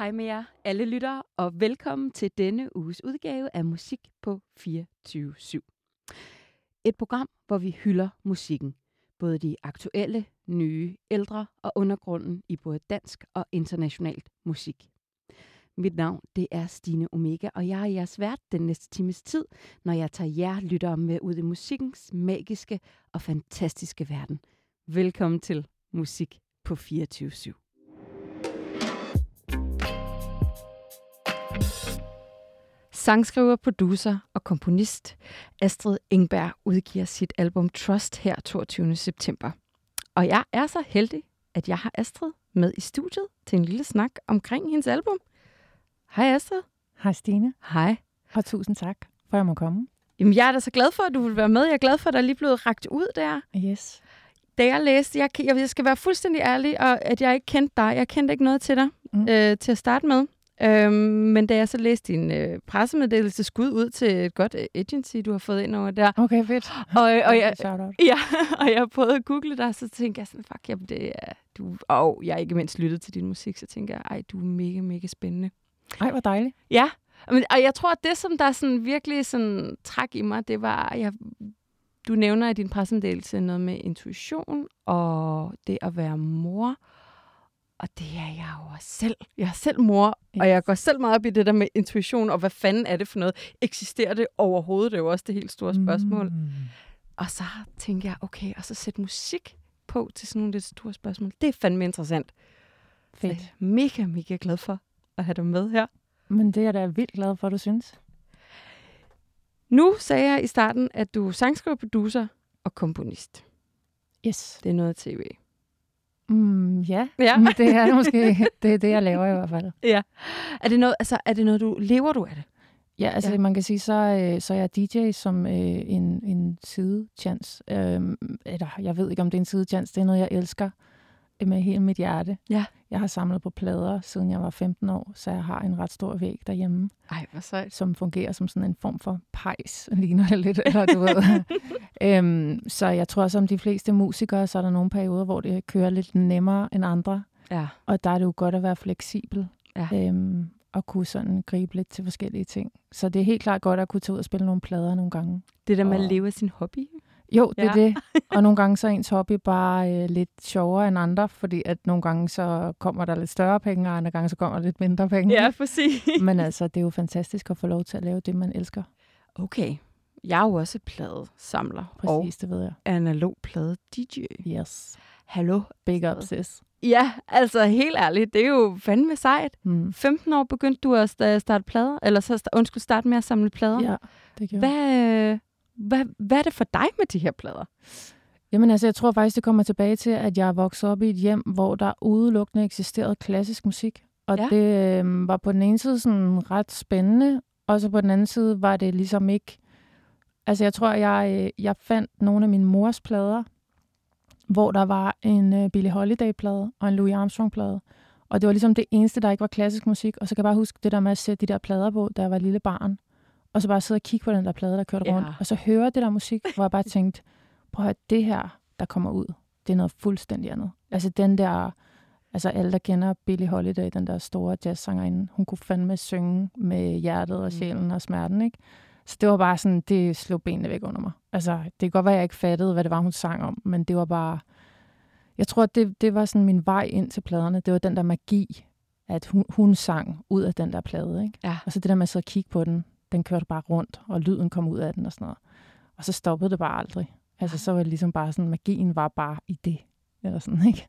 Hej med jer alle lyttere, og velkommen til denne uges udgave af Musik på 24-7. Et program, hvor vi hylder musikken. Både de aktuelle, nye, ældre og undergrunden i både dansk og internationalt musik. Mit navn det er Stine Omega, og jeg er jeres vært den næste times tid, når jeg tager jer lyttere med ud i musikkens magiske og fantastiske verden. Velkommen til Musik på 24 /7. Sangskriver, producer og komponist Astrid Ingberg udgiver sit album Trust her 22. september. Og jeg er så heldig, at jeg har Astrid med i studiet til en lille snak omkring hendes album. Hej Astrid. Hej Stine. Hej. Og tusind tak, for at jeg må komme. Jamen, jeg er da så glad for, at du vil være med. Jeg er glad for, at der er lige blevet ragt ud der. Yes. Da jeg læste, jeg, jeg skal være fuldstændig ærlig, og at jeg ikke kendte dig. Jeg kendte ikke noget til dig mm. øh, til at starte med. Øhm, men da jeg så læste din øh, pressemeddelelse skud ud til et godt øh, agency, du har fået ind over der. Okay, fedt. Og, og, jeg, ja, og jeg prøvede at google dig, så tænkte jeg sådan, fuck, jamen, det er, du, og jeg har ikke mindst lyttet til din musik, så tænker jeg, ej, du er mega, mega spændende. Ej, hvor dejligt. Ja, og jeg tror, at det, som der sådan virkelig sådan træk i mig, det var, jeg, du nævner i din pressemeddelelse noget med intuition og det at være mor. Og det er jeg jo også selv. Jeg er selv mor, yes. og jeg går selv meget op i det der med intuition, og hvad fanden er det for noget? Eksisterer det overhovedet? Det er jo også det helt store spørgsmål. Mm. Og så tænker jeg, okay, og så sætte musik på til sådan nogle lidt store spørgsmål. Det er fandme interessant. Fedt. Så jeg er mega, mega glad for at have dig med her. Men det er da vildt glad for, du synes. Nu sagde jeg i starten, at du er sangskriver, producer og komponist. Yes. Det er noget tv. Mm, ja, ja. Men det er måske det, er det, jeg laver i hvert fald. Ja. Er det noget, altså, er det noget du, lever du af det? Ja, altså ja. man kan sige, så, øh, så er jeg DJ som øh, en, en sidechance. Øh, eller jeg ved ikke, om det er en sidechance, det er noget, jeg elsker med hele mit hjerte. Ja. Jeg har samlet på plader, siden jeg var 15 år, så jeg har en ret stor væg derhjemme. Ej, hvad sejt. Som fungerer som sådan en form for pejs, ligner det lidt, eller du ved. øhm, så jeg tror, som de fleste musikere, så er der nogle perioder, hvor det kører lidt nemmere end andre. Ja. Og der er det jo godt at være fleksibel. Ja. Øhm, og kunne sådan gribe lidt til forskellige ting. Så det er helt klart godt at kunne tage ud og spille nogle plader nogle gange. Det der med og... at leve af sin hobby. Jo, det ja. er det. Og nogle gange så er ens hobby bare øh, lidt sjovere end andre, fordi at nogle gange så kommer der lidt større penge, og andre gange så kommer der lidt mindre penge. Ja, præcis. Men altså, det er jo fantastisk at få lov til at lave det, man elsker. Okay. Jeg er jo også pladesamler. Præcis, og det ved jeg. analog plade DJ. Yes. Hallo. Big up, sis. Ja, altså helt ærligt, det er jo fandme sejt. Mm. 15 år begyndte du at starte plader, eller så undskyld, starte med at samle plader. Ja, det gjorde Hvad, hvad, hvad er det for dig med de her plader? Jamen altså, jeg tror faktisk, det kommer tilbage til, at jeg er vokset op i et hjem, hvor der udelukkende eksisterede klassisk musik. Og ja. det øh, var på den ene side sådan ret spændende, og så på den anden side var det ligesom ikke... Altså, jeg tror, jeg, øh, jeg fandt nogle af mine mors plader, hvor der var en uh, Billie Holiday-plade og en Louis Armstrong-plade. Og det var ligesom det eneste, der ikke var klassisk musik. Og så kan jeg bare huske det der med at sætte de der plader på, da jeg var lille barn og så bare sidde og kigge på den der plade, der kørte ja. rundt, og så høre det der musik, hvor jeg bare tænkte, prøv at høre, det her, der kommer ud, det er noget fuldstændig andet. Altså den der, altså alle, der kender Billie Holiday, den der store jazzsangerinde, hun kunne fandme synge med hjertet og mm. sjælen og smerten, ikke? Så det var bare sådan, det slog benene væk under mig. Altså, det kan godt være, jeg ikke fattede, hvad det var, hun sang om, men det var bare... Jeg tror, det, det var sådan min vej ind til pladerne. Det var den der magi, at hun, hun sang ud af den der plade, ikke? Ja. Og så det der med at sidde og kigge på den, den kørte bare rundt, og lyden kom ud af den og sådan noget. Og så stoppede det bare aldrig. Altså, så var det ligesom bare sådan, magien var bare i det. Eller sådan, ikke?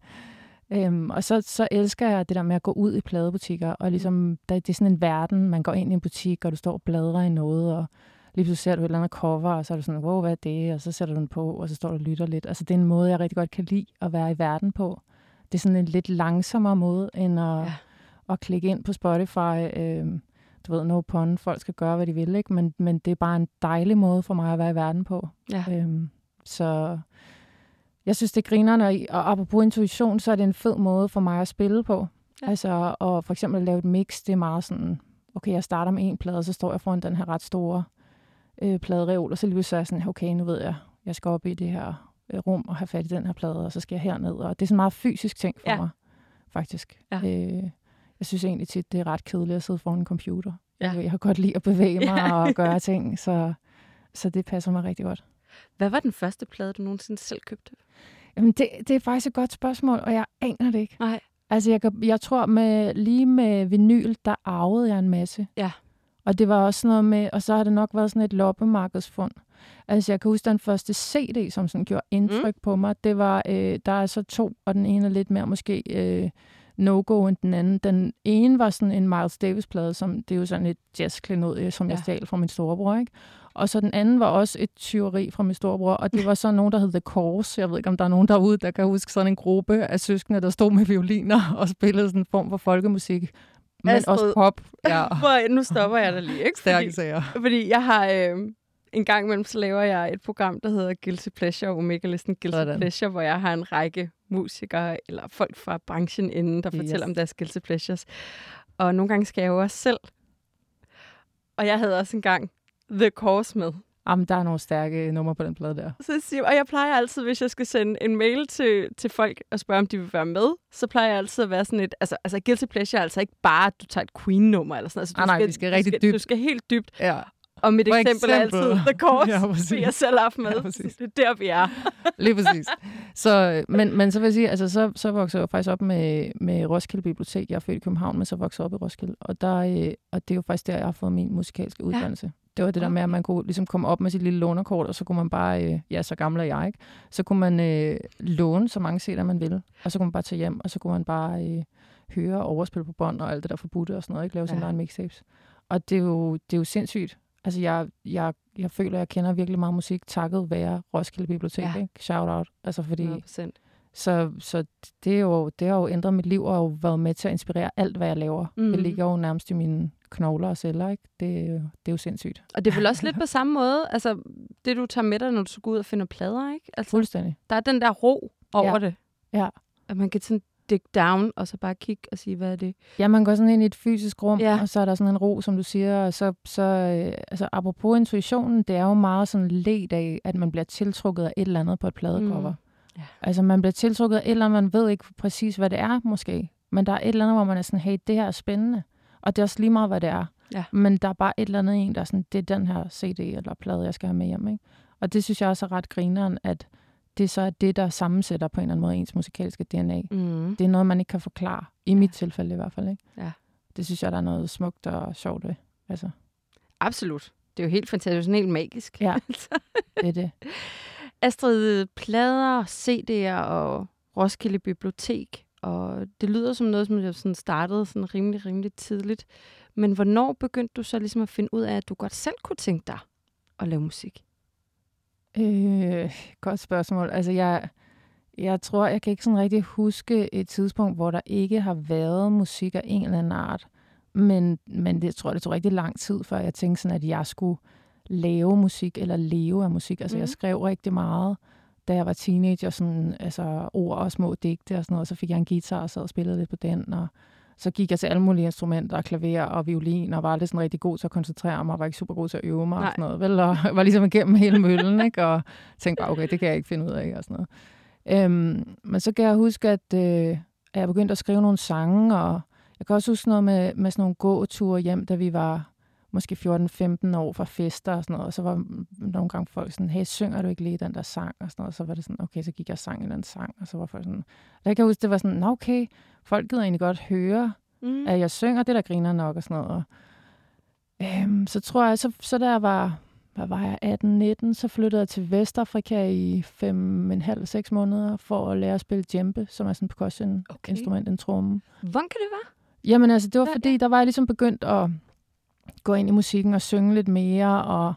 Øhm, og så, så elsker jeg det der med at gå ud i pladebutikker, og ligesom, der, det er sådan en verden, man går ind i en butik, og du står og bladrer i noget, og lige pludselig ser du et eller andet cover, og så er du sådan, wow, hvad er det? Og så sætter du den på, og så står du og lytter lidt. Altså, det er en måde, jeg rigtig godt kan lide at være i verden på. Det er sådan en lidt langsommere måde, end at, ja. at klikke ind på Spotify, øh, du ved, no pun, folk skal gøre, hvad de vil, ikke? Men, men det er bare en dejlig måde for mig at være i verden på. Ja. Øhm, så jeg synes, det griner, og, og apropos intuition, så er det en fed måde for mig at spille på. Ja. Altså, og for eksempel at lave et mix, det er meget sådan, okay, jeg starter med en plade, og så står jeg foran den her ret store øh, pladereol, og så lige så er jeg sådan, okay, nu ved jeg, jeg skal op i det her øh, rum og have fat i den her plade, og så skal jeg herned. Og det er sådan en meget fysisk ting for ja. mig, faktisk. Ja. Øh, jeg synes egentlig tit, det er ret kedeligt at sidde foran en computer. Ja. Jeg har godt lide at bevæge mig ja. og gøre ting, så, så det passer mig rigtig godt. Hvad var den første plade, du nogensinde selv købte? Jamen, det, det er faktisk et godt spørgsmål, og jeg aner det ikke. Nej. Altså, jeg, jeg tror, med, lige med vinyl, der arvede jeg en masse. Ja. Og det var også noget med, og så har det nok været sådan et loppemarkedsfund. Altså, jeg kan huske den første CD, som sådan gjorde indtryk mm. på mig. Det var, øh, der er så to, og den ene er lidt mere måske øh, no-go end den anden. Den ene var sådan en Miles Davis-plade, som det er jo sådan et jazzklenod, som ja. jeg stjal fra min storebror, ikke? Og så den anden var også et tyveri fra min storebror, og det var så nogen, der hed The Course. Jeg ved ikke, om der er nogen derude, der kan huske sådan en gruppe af søskende, der stod med violiner og spillede sådan en form for folkemusik. Men Astrid, også pop. Ja. nu stopper jeg dig lige, ikke? Stærke sager. Fordi jeg har... Øh, en gang imellem, så laver jeg et program, der hedder Guilty Pleasure, Omega-listen Guilty Sådan. Pleasure, hvor jeg har en række musikere eller folk fra branchen inden, der yes. fortæller om deres Guilty Pleasures. Og nogle gange skal jeg jo også selv. Og jeg havde også en gang The Course med. Jamen, der er nogle stærke numre på den plade der. Så og jeg plejer altid, hvis jeg skal sende en mail til, til folk og spørge, om de vil være med, så plejer jeg altid at være sådan et... Altså, altså Guilty Pleasure er altså ikke bare, at du tager et Queen-nummer eller sådan noget. Altså, du ah, nej, skal, vi skal rigtig skal, dybt. Du skal helt dybt. Ja. Og mit eksempel, eksempel er altid The Course, ja, fordi jeg selv har med. Ja, det er der, vi er. Lige præcis. Så, men, men så vil jeg sige, altså, så, så voksede jeg faktisk op med, med Roskilde Bibliotek. Jeg er født i København, men så voksede jeg op i Roskilde. Og, der, øh, og det er jo faktisk der, jeg har fået min musikalske uddannelse. Ja. Det var det der med, at man kunne ligesom komme op med sit lille lånerkort, og så kunne man bare, øh, ja, så gammel er jeg ikke, så kunne man øh, låne så mange CD'er, man ville, og så kunne man bare tage hjem, og så kunne man bare øh, høre og overspille på bånd og alt det der forbudte og sådan noget, ikke lave ja. sine egen mixtapes. Og det er, jo, det er jo sindssygt. Altså, jeg, jeg, jeg føler, at jeg kender virkelig meget musik, takket være Roskilde Bibliotek, ja. ikke? Shout out. Altså, fordi... 100%. Så, så det, er jo, det har jo ændret mit liv, og har jo været med til at inspirere alt, hvad jeg laver. Mm. Det ligger jo nærmest i mine knogler og celler, ikke? Det, det er jo sindssygt. Og det er vel også lidt på samme måde, altså det du tager med dig, når du skal ud og finde plader, ikke? Altså, Fuldstændig. Der er den der ro over ja. det. Ja. At man kan sådan dig down, og så bare kigge og sige, hvad er det? Ja, man går sådan ind i et fysisk rum, ja. og så er der sådan en ro, som du siger, og så, så øh, altså, apropos intuitionen, det er jo meget sådan let af, at man bliver tiltrukket af et eller andet på et pladecover. Mm. Ja. Altså, man bliver tiltrukket af et eller andet, man ved ikke præcis, hvad det er, måske. Men der er et eller andet, hvor man er sådan, hey, det her er spændende. Og det er også lige meget, hvad det er. Ja. Men der er bare et eller andet en, der er sådan, det er den her CD eller plade, jeg skal have med hjem. Ikke? Og det synes jeg også er ret grineren, at det så er det, der sammensætter på en eller anden måde ens musikalske DNA. Mm. Det er noget, man ikke kan forklare. I ja. mit tilfælde i hvert fald. Ikke? Ja. Det synes jeg, der er noget smukt og sjovt ved. Altså. Absolut. Det er jo helt fantastisk. Det er helt magisk. Ja, det er det. Astrid, plader, CD'er og Roskilde Bibliotek. Og det lyder som noget, som jeg sådan startede sådan rimelig, rimelig tidligt. Men hvornår begyndte du så ligesom at finde ud af, at du godt selv kunne tænke dig at lave musik? Øh, godt spørgsmål. Altså, jeg, jeg tror, jeg kan ikke sådan rigtig huske et tidspunkt, hvor der ikke har været musik af en eller anden art. Men, men det tror jeg, det tog rigtig lang tid, før jeg tænkte sådan, at jeg skulle lave musik eller leve af musik. Altså, mm. jeg mhm. skrev rigtig meget, da jeg var teenager, sådan, altså ord og små digte og sådan noget. Så fik jeg en guitar og sad og spillede lidt på den, og så gik jeg til alle mulige instrumenter, klaver og violin, og var aldrig sådan rigtig god til at koncentrere mig, og var ikke super god til at øve mig Nej. og sådan noget, vel? Og var ligesom igennem hele møllen, ikke? Og tænkte bare, okay, det kan jeg ikke finde ud af, og sådan noget. Øhm, men så kan jeg huske, at, øh, at jeg begyndte at skrive nogle sange, og jeg kan også huske noget med, med sådan nogle gåture hjem, da vi var måske 14-15 år fra fester og sådan noget, og så var nogle gange folk sådan, hey, synger du ikke lige den der sang? Og sådan noget, og så var det sådan, okay, så gik jeg og sang en anden sang, og så var folk sådan, der kan jeg huske, det var sådan, okay, folk gider egentlig godt høre, mm. at jeg synger, det der griner nok og sådan noget. Og, øhm, så tror jeg, så, så der var, hvad var jeg, 18-19, så flyttede jeg til Vestafrika i fem en halv, seks måneder for at lære at spille djembe, som er sådan en percussion-instrument, okay. en tromme. Hvordan kan det være? Jamen altså, det var fordi, der var jeg ligesom begyndt at gå ind i musikken og synge lidt mere, og,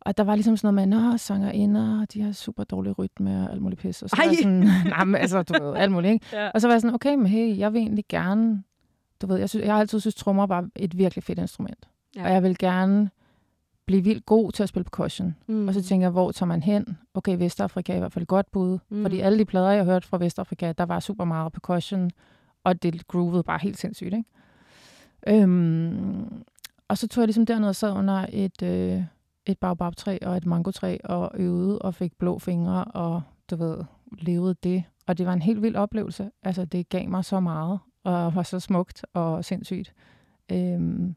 og der var ligesom sådan noget med, nå, sanger inder, de har super dårlig rytme og alt muligt pis. Og så Ej. var jeg sådan, nej, men altså, du ved, alt muligt, ikke? Ja. Og så var jeg sådan, okay, men hey, jeg vil egentlig gerne, du ved, jeg, synes, jeg har altid synes, trommer var et virkelig fedt instrument. Ja. Og jeg vil gerne blive vildt god til at spille percussion. Mm. Og så tænker jeg, hvor tager man hen? Okay, Vestafrika er i hvert fald et godt bud. Mm. Fordi alle de plader, jeg hørte fra Vestafrika, der var super meget percussion, og det groovede bare helt sindssygt, ikke? Øhm, og så tog jeg ligesom derned og sad under et, øh, et baobabtræ og et mangotræ og øvede og fik blå fingre og, du ved, levede det. Og det var en helt vild oplevelse. Altså, det gav mig så meget. og var så smukt og sindssygt. Øhm,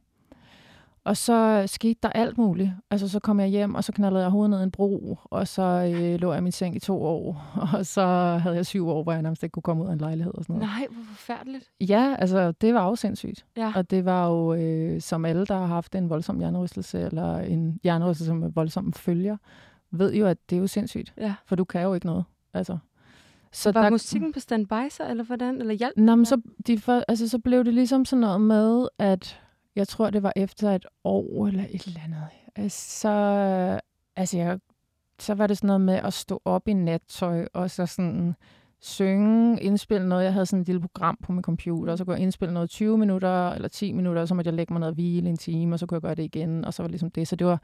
og så skete der alt muligt. Altså, så kom jeg hjem, og så knaldede jeg hovedet ned i en bro, og så øh, lå jeg i min seng i to år, og så havde jeg syv år, hvor jeg nærmest ikke kunne komme ud af en lejlighed og sådan noget. Nej, hvor forfærdeligt. Ja, altså, det var jo sindssygt. Ja. Og det var jo, øh, som alle, der har haft en voldsom hjernerystelse, eller en hjernerystelse med voldsomme følger, ved jo, at det er jo sindssygt. Ja. For du kan jo ikke noget. Altså. Så var der... musikken på standby så, eller hvordan? Eller hjælp? Nå, men så, de for, altså, så blev det ligesom sådan noget med, at jeg tror, det var efter et år eller et eller andet. Øh, så, altså jeg, så var det sådan noget med at stå op i nattøj, og så sådan synge, indspille noget. Jeg havde sådan et lille program på min computer, og så kunne jeg indspille noget 20 minutter eller 10 minutter, og så måtte jeg lægge mig ned og hvile en time, og så kunne jeg gøre det igen, og så var det ligesom det. Så det var,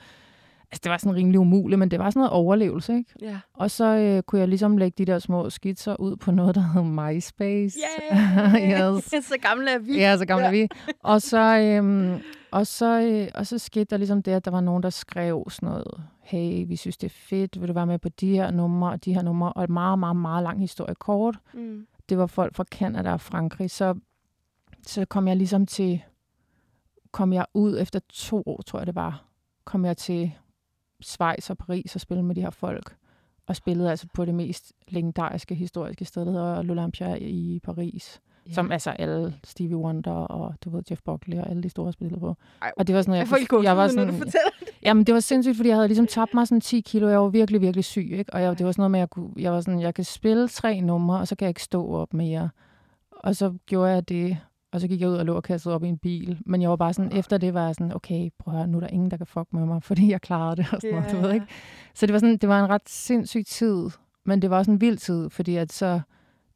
altså det var sådan rimelig umuligt, men det var sådan noget overlevelse, ikke? Ja. Og så øh, kunne jeg ligesom lægge de der små skitser ud på noget, der hed MySpace. Yeah! yes. så gamle er vi. Ja, så gamle ja. er vi. Og så, øhm, og, så, øh, og så skete der ligesom det, at der var nogen, der skrev sådan noget, hey, vi synes, det er fedt, vil du være med på de her numre og de her numre, og et meget, meget, meget lang historie kort. Mm. Det var folk fra Canada og Frankrig, så, så kom jeg ligesom til, kom jeg ud efter to år, tror jeg det var, kom jeg til Schweiz og Paris og spille med de her folk. Og spillede altså på det mest legendariske historiske sted, der hedder l'Olympia i Paris. Yeah. Som altså alle Stevie Wonder og du ved Jeff Buckley og alle de store spillede på. Ej, og det var sådan, jeg, jeg, jeg, jeg var sådan, når du fortæller det. Jamen det var sindssygt, fordi jeg havde ligesom tabt mig sådan 10 kilo. Jeg var virkelig, virkelig syg, ikke? Og jeg, det var sådan noget med, at jeg, kunne, jeg var sådan, jeg kan spille tre numre, og så kan jeg ikke stå op mere. Og så gjorde jeg det, og så gik jeg ud og lå og kastede op i en bil. Men jeg var bare sådan, efter det var jeg sådan, okay, prøv at høre, nu er der ingen, der kan fuck med mig, fordi jeg klarede det og sådan yeah. noget, du ved ikke? Så det var, sådan, det var en ret sindssyg tid, men det var også en vild tid, fordi at så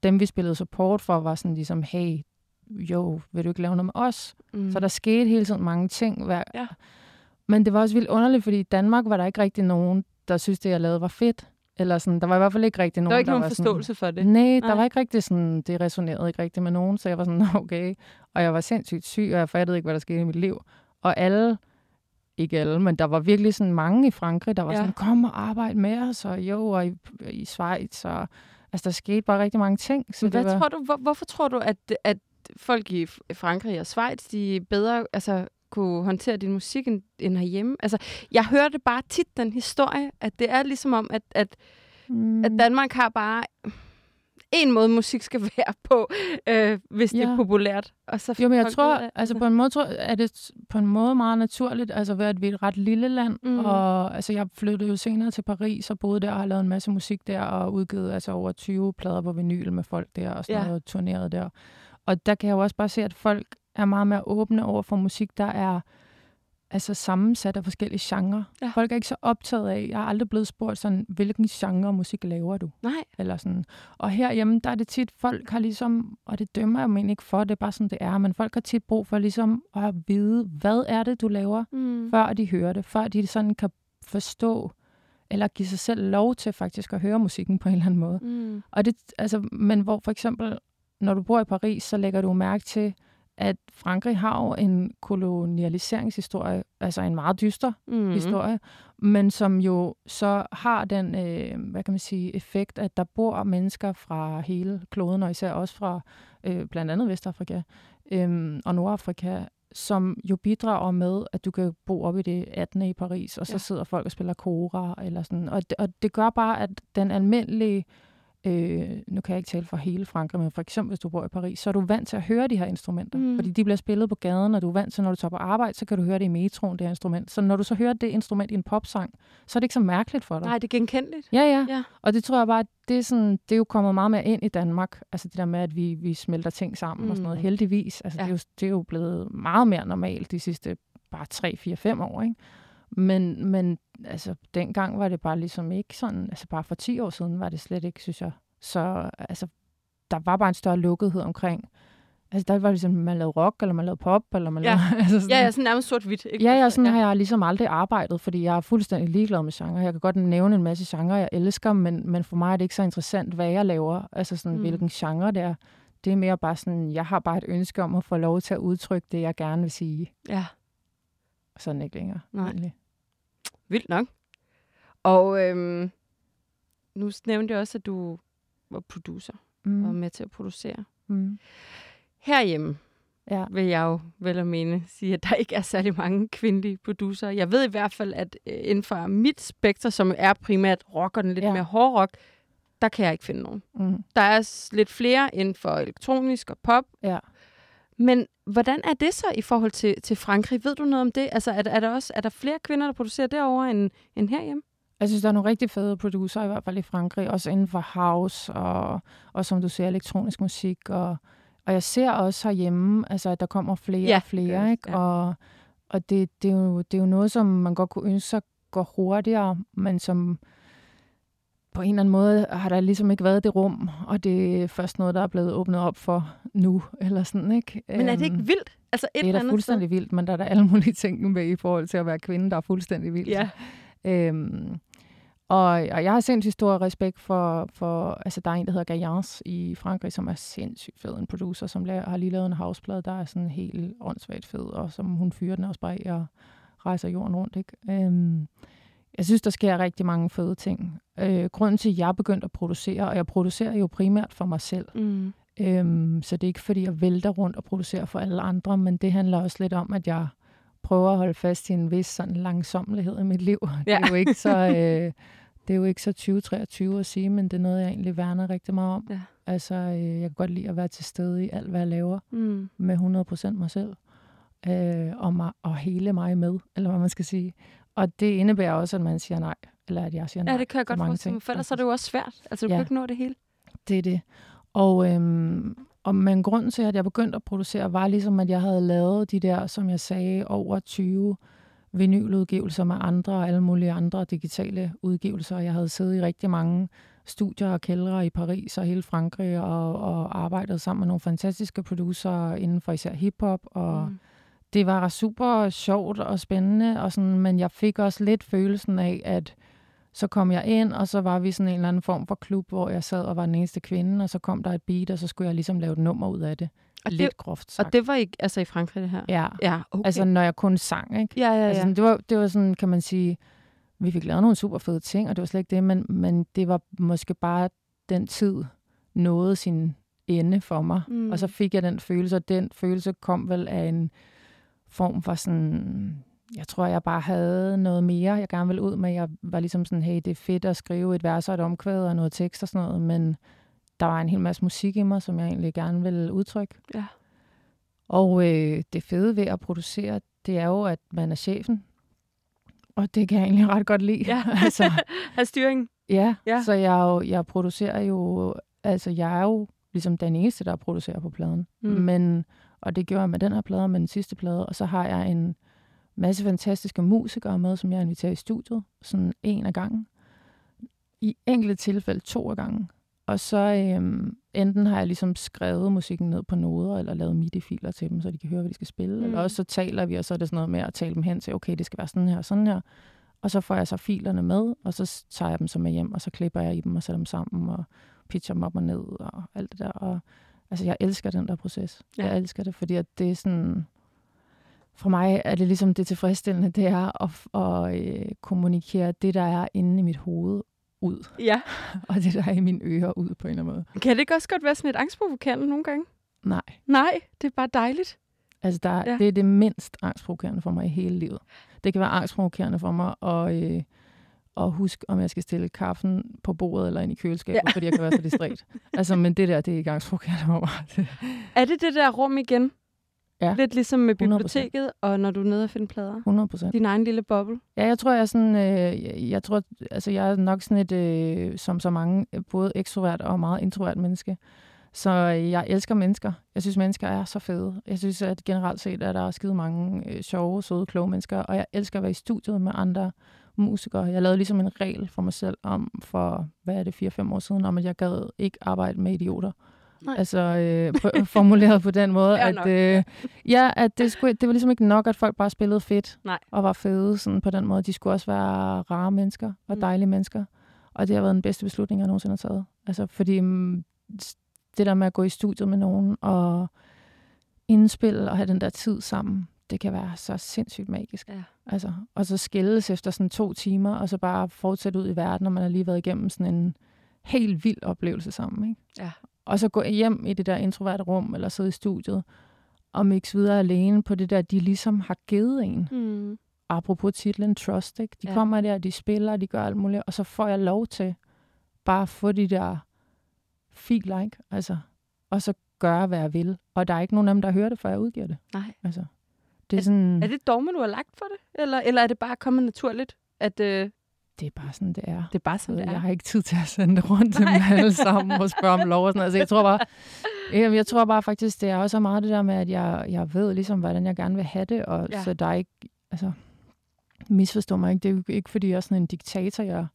dem, vi spillede support for, var sådan ligesom, hey, jo, vil du ikke lave noget med os? Mm. Så der skete hele tiden mange ting. Hver... Ja. Men det var også vildt underligt, fordi i Danmark var der ikke rigtig nogen, der synes det, jeg lavede, var fedt. Eller sådan, der var i hvert fald ikke rigtig nogen, der var ikke nogen var forståelse sådan, for det. Nej, der Nej. var ikke rigtig sådan, det resonerede ikke rigtig med nogen, så jeg var sådan, okay. Og jeg var sindssygt syg, og jeg fattede ikke, hvad der skete i mit liv. Og alle, ikke alle, men der var virkelig sådan mange i Frankrig, der var ja. sådan, kom og arbejde med os, og jo, og i, i Schweiz, og altså, der skete bare rigtig mange ting. Så men hvad det var... tror du, hvor, hvorfor tror du, at, at folk i Frankrig og Schweiz, de bedre altså, kunne håndtere din musik end, end herhjemme. Altså, jeg hørte bare tit den historie, at det er ligesom om, at, at, mm. at Danmark har bare en måde, musik skal være på, øh, hvis ja. det er populært. Og så jo, men jeg tror, det, altså på en måde tror, er det på en måde meget naturligt, altså ved at vi er et ret lille land, mm. og altså jeg flyttede jo senere til Paris og boede der og har lavet en masse musik der og udgivet altså over 20 plader på vinyl med folk der og sådan ja. noget, turneret der. Og der kan jeg jo også bare se, at folk er meget mere åbne over for musik, der er altså sammensat af forskellige genrer. Ja. Folk er ikke så optaget af, jeg har aldrig blevet spurgt sådan, hvilken genre musik laver du? Nej. Eller sådan. Og herhjemme, der er det tit, folk har ligesom, og det dømmer jeg mig ikke for, det er bare sådan, det er, men folk har tit brug for ligesom at vide, hvad er det, du laver, mm. før de hører det, før de sådan kan forstå, eller give sig selv lov til faktisk at høre musikken på en eller anden måde. Mm. Og det, altså, men hvor for eksempel når du bor i Paris, så lægger du mærke til, at Frankrig har jo en kolonialiseringshistorie, altså en meget dyster mm-hmm. historie, men som jo så har den, øh, hvad kan man sige, effekt, at der bor mennesker fra hele kloden, og især også fra øh, blandt andet Vestafrika øh, og Nordafrika, som jo bidrager med, at du kan bo op i det 18. i Paris, og så ja. sidder folk og spiller kora, eller sådan. Og det, og det gør bare, at den almindelige øh, nu kan jeg ikke tale for hele Frankrig, men for eksempel hvis du bor i Paris, så er du vant til at høre de her instrumenter, mm. fordi de bliver spillet på gaden, og du er vant til, når du tager på arbejde, så kan du høre det i metroen, det her instrument. Så når du så hører det instrument i en popsang, så er det ikke så mærkeligt for dig. Nej, det er genkendeligt. Ja, ja, ja. Og det tror jeg bare, det er, sådan, det er jo kommet meget mere ind i Danmark, altså det der med, at vi, vi smelter ting sammen mm. og sådan noget, mm. heldigvis. Altså ja. det, er jo, det er jo blevet meget mere normalt de sidste bare 3, 4, 5 år, ikke? Men, men altså, dengang var det bare ligesom ikke sådan, altså bare for 10 år siden var det slet ikke, synes jeg. Så altså, der var bare en større lukkethed omkring, Altså, der var ligesom, man lavede rock, eller man lavede pop, eller man ja. lavede... altså sådan, ja, ja, sådan nærmest sort-hvidt. Ikke? Ja, ja, sådan ja. har jeg ligesom aldrig arbejdet, fordi jeg er fuldstændig ligeglad med genre. Jeg kan godt nævne en masse genre, jeg elsker, men, men for mig er det ikke så interessant, hvad jeg laver. Altså sådan, mm. hvilken genre det er. Det er mere bare sådan, jeg har bare et ønske om at få lov til at udtrykke det, jeg gerne vil sige. Ja. Sådan ikke længere. Nej. Egentlig. Vildt nok. Og øhm, nu nævnte jeg også, at du var producer mm. og med til at producere. Mm. herhjemme, Ja. vil jeg jo vel at mene sige, at der ikke er særlig mange kvindelige producer. Jeg ved i hvert fald, at øh, inden for mit spekter, som er primært rock og den lidt Ja. mere hård rock, der kan jeg ikke finde nogen. Mm. Der er lidt flere inden for elektronisk og pop. Ja. Men hvordan er det så i forhold til, til Frankrig? Ved du noget om det? Altså, er, er, der også, er der flere kvinder, der producerer derovre end, end herhjemme? Jeg synes, der er nogle rigtig fede producer, i hvert fald i Frankrig, også inden for house og, og som du siger, elektronisk musik. Og, og jeg ser også herhjemme, altså, at der kommer flere Ja, og flere, det- ikke? ja. Og, og det, det, er jo, det er jo noget, som man godt kunne ønske sig går hurtigere, men som på en eller anden måde har der ligesom ikke været det rum, og det er først noget, der er blevet åbnet op for nu, eller sådan, ikke? Men er det ikke Øhm, vildt? Altså et det er da andet fuldstændig vildt, men der er der alle mulige ting med i forhold til at være kvinde, der er fuldstændig vildt. Sted? Ja. Øhm, og, og jeg har sindssygt stor respekt for, for, altså der er en, der hedder Gayans i Frankrig, som er sindssygt fed, en producer, som laver, har lige lavet en houseplade, der er sådan helt åndssvagt fed, og som hun fyrer den også bare i og rejser jorden rundt, ikke? Øhm, jeg synes, der sker rigtig mange fede ting. Øh, grunden til, at jeg er begyndt at producere, og jeg producerer jo primært for mig selv, Mm. Øhm, så det er ikke, fordi jeg vælter rundt og producerer for alle andre, men det handler også lidt om, at jeg prøver at holde fast i en vis sådan langsommelighed i mit liv. Ja. Det er jo ikke så... Øh, det er jo ikke så 2023 at sige, men det er noget, jeg egentlig værner rigtig meget om. Ja. Altså, øh, jeg kan godt lide at være til stede i alt, hvad jeg laver, Mm. med 100% mig selv, øh, og, mig, og hele mig med, eller hvad man skal sige. Og det indebærer også, at man siger nej, eller at jeg siger nej. Ja, det kan jeg godt forestille mig, for ellers er det jo også svært. Altså, du Ja. kan ikke nå det hele. Det er det. Og, øhm, og men grunden til, at jeg begyndte at producere, var ligesom, at jeg havde lavet de der, som jeg sagde, over 20 vinyludgivelser med andre og alle mulige andre digitale udgivelser. Jeg havde siddet i rigtig mange studier og kældre i Paris og hele Frankrig og, og arbejdet sammen med nogle fantastiske producer inden for især hiphop. Og Mm. Det var super sjovt og spændende, og sådan, men jeg fik også lidt følelsen af, at så kom jeg ind, og så var vi sådan en eller anden form for klub, hvor jeg sad og var den eneste kvinde, og så kom der et beat, og så skulle jeg ligesom lave et nummer ud af det. Og det- Lidt groft sagt. Og det var ikke altså i Frankrig, det her? ja, Ja, okay. altså når jeg kun sang, ikke? ja, ja, ja. Altså, det, var, det var sådan, kan man sige, vi fik lavet nogle super fede ting, og det var slet ikke det, men, men det var måske bare den tid nåede sin ende for mig. Mm. Og så fik jeg den følelse, og den følelse kom vel af en form for sådan... Jeg tror, jeg bare havde noget mere, jeg gerne ville ud med. Jeg var ligesom sådan, hey, det er fedt at skrive et vers og et omkvæd og noget tekst og sådan noget, men der var en hel masse musik i mig, som jeg egentlig gerne ville udtrykke. Ja. Og øh, det fede ved at producere, det er jo, at man er chefen. Og det kan jeg egentlig ret godt lide. Ja. altså, Have styring. Ja, Ja. så jeg, jo, jeg producerer jo, altså jeg er jo ligesom den eneste, der producerer på pladen. Mm. Men, og det gjorde jeg med den her plade og med den sidste plade. Og så har jeg en masse fantastiske musikere med, som jeg inviterer i studiet, sådan en af gangen. I enkelte tilfælde to af gangen. Og så øhm, enten har jeg ligesom skrevet musikken ned på noder, eller lavet MIDI-filer til dem, så de kan høre, hvad de skal spille. Mm. Eller også så taler vi, og så er det sådan noget med at tale dem hen til, okay, det skal være sådan her og sådan her. Og så får jeg så filerne med, og så tager jeg dem så med hjem, og så klipper jeg i dem og sætter dem sammen, og pitcher dem op og ned, og alt det der. Og, altså, jeg elsker den der proces. Ja. Jeg elsker det, fordi at det er sådan... For mig er det ligesom det tilfredsstillende, det er at, at øh, kommunikere det, der er inde i mit hoved, ud. Ja. Og det, der er i mine ører, ud på en eller anden måde. Kan det ikke også godt være sådan lidt angstprovokerende nogle gange? Nej. Nej, det er bare dejligt. Altså, der, ja. det er det mindst angstprovokerende for mig i hele livet. Det kan være angstprovokerende for mig at, øh, at huske, om jeg skal stille kaffen på bordet eller ind i køleskabet, Ja. fordi jeg kan være så distræt. altså, men det der, det er angstprovokerende for mig. Er det det der rum igen? Ja. Lidt ligesom med 100%. biblioteket, og når du er nede og finde plader. 100 procent. Din egen lille boble. Ja, jeg tror, jeg er sådan, øh, jeg, jeg tror, altså jeg er nok sådan et, øh, som så mange, øh, både ekstrovert og meget introvert menneske. Så øh, jeg elsker mennesker. Jeg synes, mennesker er så fede. Jeg synes, at generelt set, at der er skide mange øh, sjove, søde, kloge mennesker, og jeg elsker at være i studiet med andre musikere. Jeg lavede ligesom en regel for mig selv om, for, hvad er det, 4-5 år siden, om at jeg gad ikke arbejde med idioter. Nej. Altså øh, formuleret på den måde, at, nok, øh, ja, at det, skulle, det var ligesom ikke nok, at folk bare spillede fedt Nej. og var fede sådan på den måde. De skulle også være rare mennesker og Mm. dejlige mennesker. Og det har været den bedste beslutning, jeg nogensinde har taget. Altså, fordi mm, det der med at gå i studiet med nogen og indspille og have den der tid sammen, det kan være så sindssygt magisk. Ja. Altså, og så skilles efter sådan to timer, og så bare fortsætte ud i verden, når man har lige været igennem sådan en helt vild oplevelse sammen. Ikke? Ja. og så gå hjem i det der introverte rum, eller sidde i studiet, og mixe videre alene på det der, de ligesom har givet en. Mm. Apropos titlen Trust, ikke? De Ja. kommer der, de spiller, de gør alt muligt, og så får jeg lov til bare at få de der filer, ikke? Altså, og så gøre, hvad jeg vil. Og der er ikke nogen af dem, der hører det, før jeg udgiver det. Nej. Altså, det er sådan, Er det et dogme, du har lagt for det? Eller, eller er det bare kommet naturligt, at øh, det er bare sådan, det er. det er bare sådan, det jeg er? har ikke tid til at sende det rundt til dem Nej. alle sammen og spørge om lov og sådan noget. Altså, jeg tror bare, jeg, jeg tror bare faktisk, det er også meget det der med, at jeg, jeg ved ligesom, hvordan jeg gerne vil have det, og Ja. ja. så der er ikke, altså, misforstå mig ikke, det er jo ikke, fordi jeg er sådan en diktator, jeg,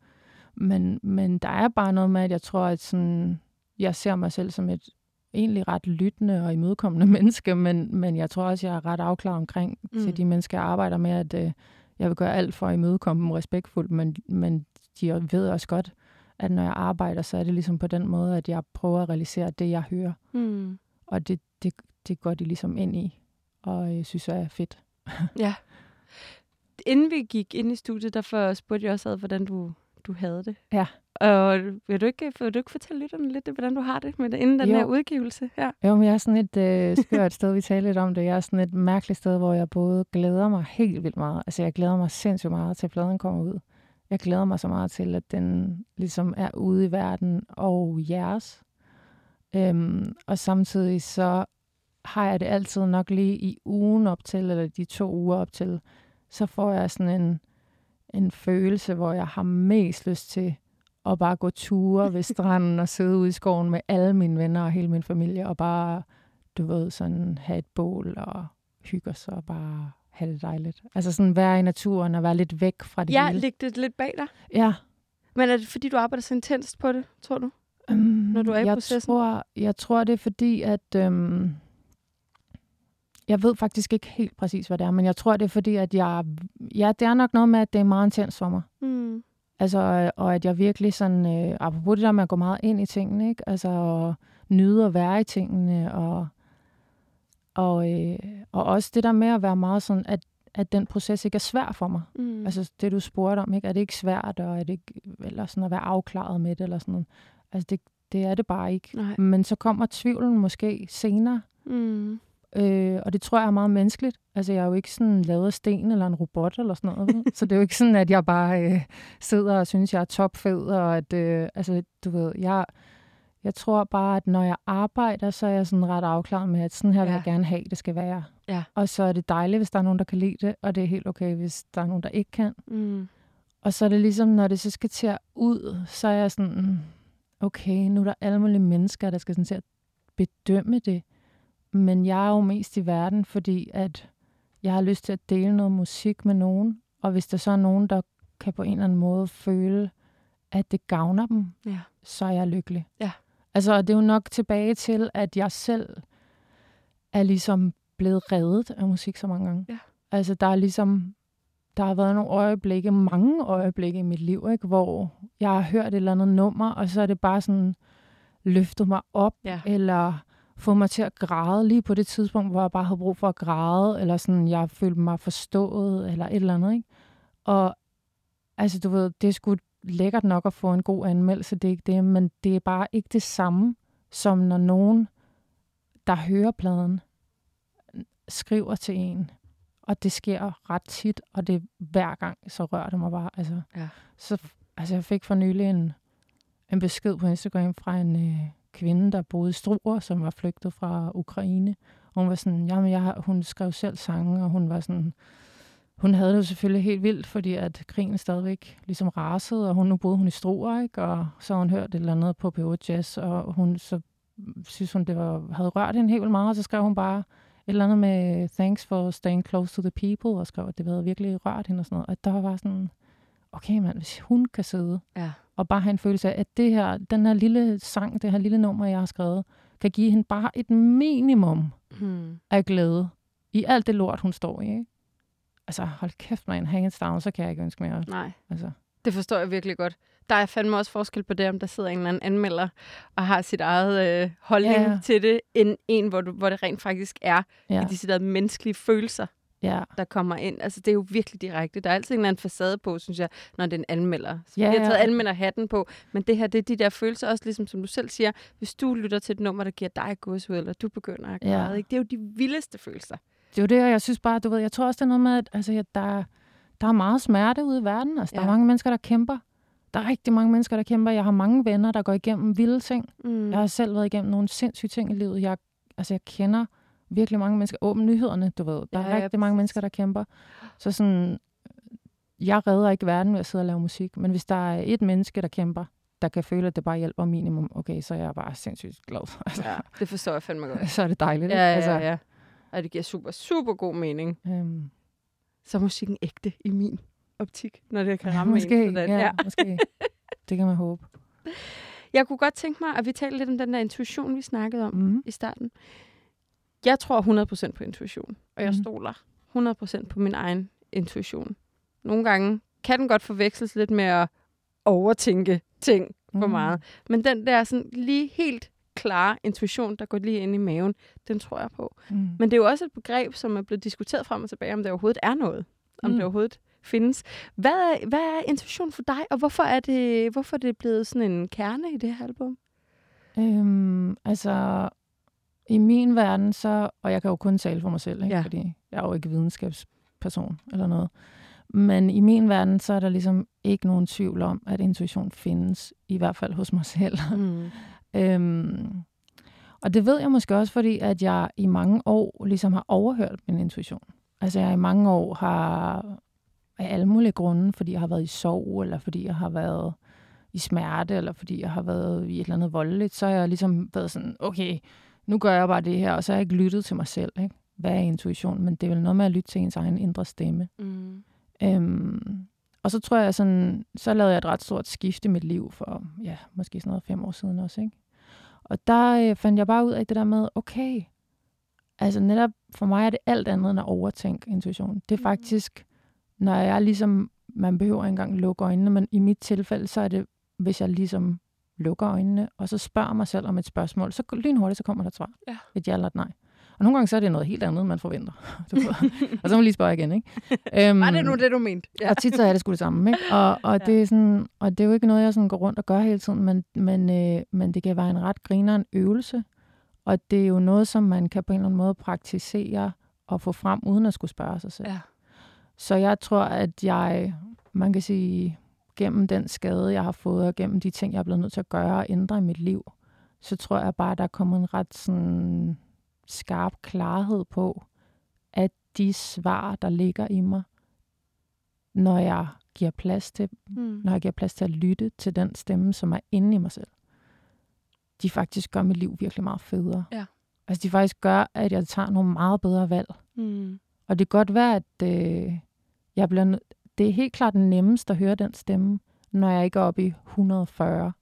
men, men der er bare noget med, at jeg tror, at sådan, jeg ser mig selv som et egentlig ret lyttende og imødekommende menneske, men, men jeg tror også, jeg er ret afklaret omkring mm. Til de mennesker, jeg arbejder med, at øh, jeg vil gøre alt for at imødekomme dem respektfuldt, men, men de ved også godt, at når jeg arbejder, så er det ligesom på den måde, at jeg prøver at realisere det, jeg hører. Mm. Og det, det, det går de ligesom ind i, og jeg synes, er fedt. Ja. Inden vi gik ind i studiet, derfor spurgte jeg også ad, hvordan du, du havde det. Ja. Og vil du, ikke, vil du ikke fortælle lytterne lidt, hvordan du har det med det, inden den Jo. her udgivelse? Ja. Jo, men jeg er sådan et øh, skørt sted, vi talte lidt om det. Jeg er sådan et mærkeligt sted, hvor jeg både glæder mig helt vildt meget. Altså, jeg glæder mig sindssygt meget til, at pladen kommer ud. Jeg glæder mig så meget til, at den ligesom er ude i verden og jeres. Øhm, og samtidig så har jeg det altid nok lige i ugen op til, eller de to uger op til, så får jeg sådan en, en følelse, hvor jeg har mest lyst til at bare gå ture ved stranden og sidde ude i skoven med alle mine venner og hele min familie, og bare, du ved, sådan have et bål og hygge os og bare have det dejligt. Altså sådan være i naturen og være lidt væk fra det Ja, hele. ligge det lidt bag dig. Ja. Men er det fordi, du arbejder så intenst på det, tror du? Um, Når du er i jeg processen? Tror, jeg tror, det er fordi, at... Øhm, jeg ved faktisk ikke helt præcis, hvad det er, men jeg tror, det er fordi, at jeg... Ja, det er nok noget med, at det er meget intens for mig. Mm. Altså, og at jeg virkelig sådan... Øh, apropos det der med at gå meget ind i tingene, ikke? Altså, at nyde at være i tingene, og... Og, øh, og også det der med at være meget sådan, at, at den proces ikke er svær for mig. Mm. Altså det, du spurgte om, ikke? er det ikke svært, og er det ikke, eller sådan at være afklaret med det, eller sådan noget. Altså det, det er det bare ikke. Nej. Men så kommer tvivlen måske senere, Mm. Øh, og det tror jeg er meget menneskeligt. Altså jeg er jo ikke sådan lavet af sten eller en robot eller sådan noget. så det er jo ikke sådan, at jeg bare øh, sidder og synes, jeg er topfed, og at, øh, altså du ved, jeg, jeg tror bare, at når jeg arbejder, så er jeg sådan ret afklaret med, at sådan her vil Ja. jeg gerne have, det skal være. Ja. Og så er det dejligt, hvis der er nogen, der kan lide det, og det er helt okay, hvis der er nogen, der ikke kan. Mm. Og så er det ligesom, når det så skal til at ud, så er jeg sådan, okay, nu er der alle mulige mennesker, der skal sådan til at bedømme det. Men jeg er jo mest i verden, fordi at jeg har lyst til at dele noget musik med nogen. Og hvis der så er nogen, der kan på en eller anden måde føle, at det gavner dem, Ja. så er jeg lykkelig. Ja. Altså, det er jo nok tilbage til, at jeg selv er ligesom blevet reddet af musik så mange gange. Ja. Altså, der er ligesom, der har været nogle øjeblikke, mange øjeblikke i mit liv, ikke, hvor jeg har hørt et eller andet nummer, og så er det bare sådan løftet mig op, Ja. eller få mig til at græde lige på det tidspunkt, hvor jeg bare havde brug for at græde, eller sådan, jeg følte mig forstået, eller et eller andet, ikke? Og altså, du ved, det er sgu lækkert nok at få en god anmeldelse, det er ikke det, men det er bare ikke det samme, som når nogen, der hører pladen, skriver til en, og det sker ret tit, og det er hver gang, så rører det mig bare. Altså, Ja. så, altså jeg fik for nylig en, en besked på Instagram fra en øh, kvinde, der boede i Struer, som var flygtet fra Ukraine. Og hun var sådan, jamen jeg har, hun skrev selv sange, og hun var sådan, hun havde det jo selvfølgelig helt vildt, fordi at krigen stadigvæk ligesom rasede, og hun, nu boede hun i Struer, ikke? og så har hun hørt et eller andet på P8 Jazz, og hun så synes hun, det var, havde rørt hende helt vildt meget, og så skrev hun bare et eller andet med thanks for staying close to the people, og skrev, at det havde virkelig rørt hende og sådan noget. Og der var bare sådan, okay mand, hvis hun kan sidde Ja og bare have en følelse af, at det her, den her lille sang, det her lille nummer, jeg har skrevet, kan give hende bare et minimum Mm. af glæde i alt det lort, hun står i. Ikke? Altså, hold kæft, man. Hands down, så kan jeg ikke ønske mere. Nej. Altså, Det forstår jeg virkelig godt. Der er fandme også forskel på det, om der sidder en eller anden anmelder og har sit eget øh, holdning Ja, til det, end en, hvor, du, hvor det rent faktisk er ja. ja. de deciderede menneskelige følelser, ja. der kommer ind. Altså, det er jo virkelig direkte. Der er altid en eller anden facade på, synes jeg, når det er en anmelder. Så Ja, vi har taget ja. anmelderhatten på, men det her, det er de der følelser også, ligesom som du selv siger, hvis du lytter til et nummer, der giver dig gåsehud, eller du begynder at Ja. græde, ikke? det er jo de vildeste følelser. Det er jo det, og jeg synes bare, du ved, jeg tror også, det er noget med, at altså, at der, der er meget smerte ude i verden. Altså, der Ja. er mange mennesker, der kæmper. Der er rigtig mange mennesker, der kæmper. Jeg har mange venner, der går igennem vilde ting. Mm. Jeg har selv været igennem nogle sindssyge ting i livet. Jeg, altså, jeg kender virkelig mange mennesker. Åbn nyhederne, du ved. Der er Ja, ja, rigtig mange præcis. mennesker, der kæmper. Så sådan, jeg redder ikke verden ved at sidde og lave musik. Men hvis der er et menneske, der kæmper, der kan føle, at det bare hjælper minimum, okay, så er jeg bare sindssygt glad. Altså, Ja, det forstår jeg fandme godt. så er det dejligt. Ja, ikke? ja, ja. Og det giver super, super god mening. Øhm, Så er musikken ægte i min optik, når det kan ramme måske, en sådan. ja, Ja. måske. Det kan man håbe. Jeg kunne godt tænke mig, at vi talte lidt om den der intuition, vi snakkede om Mm. i starten. Jeg tror 100% på intuition, og jeg Mhm. stoler 100% på min egen intuition. Nogle gange kan den godt forveksles lidt med at overtænke ting for Mm. meget. Men den der sådan lige helt klare intuition, der går lige ind i maven, den tror jeg på. Mm. Men det er jo også et begreb, som er blevet diskuteret frem og tilbage, om det overhovedet er noget. Om Mm. det overhovedet findes. Hvad er, hvad er intuition for dig, og hvorfor er, det, hvorfor er det blevet sådan en kerne i det her album? Øhm, altså, i min verden så, og jeg kan jo kun tale for mig selv, ikke? Ja. fordi jeg er jo ikke videnskabsperson eller noget. Men i min verden, så er der ligesom ikke nogen tvivl om, at intuition findes, i hvert fald hos mig selv. Mm. øhm, og det ved jeg måske også, fordi at jeg i mange år ligesom har overhørt min intuition. Altså jeg i mange år har af alle mulige grunde, fordi jeg har været i sorg, eller fordi jeg har været i smerte, eller fordi jeg har været i et eller andet voldeligt, så har jeg ligesom været sådan, okay, nu gør jeg bare det her, og så har jeg ikke lyttet til mig selv. Ikke? Hvad er intuition? Men det er vel noget med at lytte til ens egen indre stemme. Mm. Øhm, og så tror jeg sådan, så lavede jeg et ret stort skift i mit liv for, ja, måske sådan noget fem år siden også, ikke? Og der øh, fandt jeg bare ud af det der med, okay, altså netop for mig er det alt andet end at overtænke intuition. Det er Mhm. faktisk, når jeg ligesom, man behøver ikke engang lukke øjnene, men i mit tilfælde, så er det, hvis jeg ligesom lukker øjnene, og så spørger mig selv om et spørgsmål, så lynhurtigt, så kommer der et svar. Ja. Et ja eller et nej. Og nogle gange så er det noget helt andet, man forventer. Og så må man lige spørge igen, ikke? Øhm, Var det nu det, du mente? Ja. Og tit så er det sgu det samme, ikke? Og, og, Ja. det er sådan, og det er jo ikke noget, jeg sådan går rundt og gør hele tiden, men, men, øh, men det kan være en ret grineren øvelse. Og det er jo noget, som man kan på en eller anden måde praktisere og få frem, uden at skulle spørge sig selv. Ja. Så jeg tror, at jeg, man kan sige, gennem den skade, jeg har fået, og gennem de ting, jeg er blevet nødt til at gøre og ændre i mit liv, så tror jeg bare, at der er kommet en ret sådan skarp klarhed på, at de svar, der ligger i mig, når jeg giver plads til Mm. når jeg giver plads til at lytte til den stemme, som er inde i mig selv, de faktisk gør mit liv virkelig meget federe. Ja. Altså de faktisk gør, at jeg tager nogle meget bedre valg. Mm. Og det kan godt være, at øh, jeg bliver nød- det er helt klart nemmest at høre den stemme, når jeg ikke er oppe i 140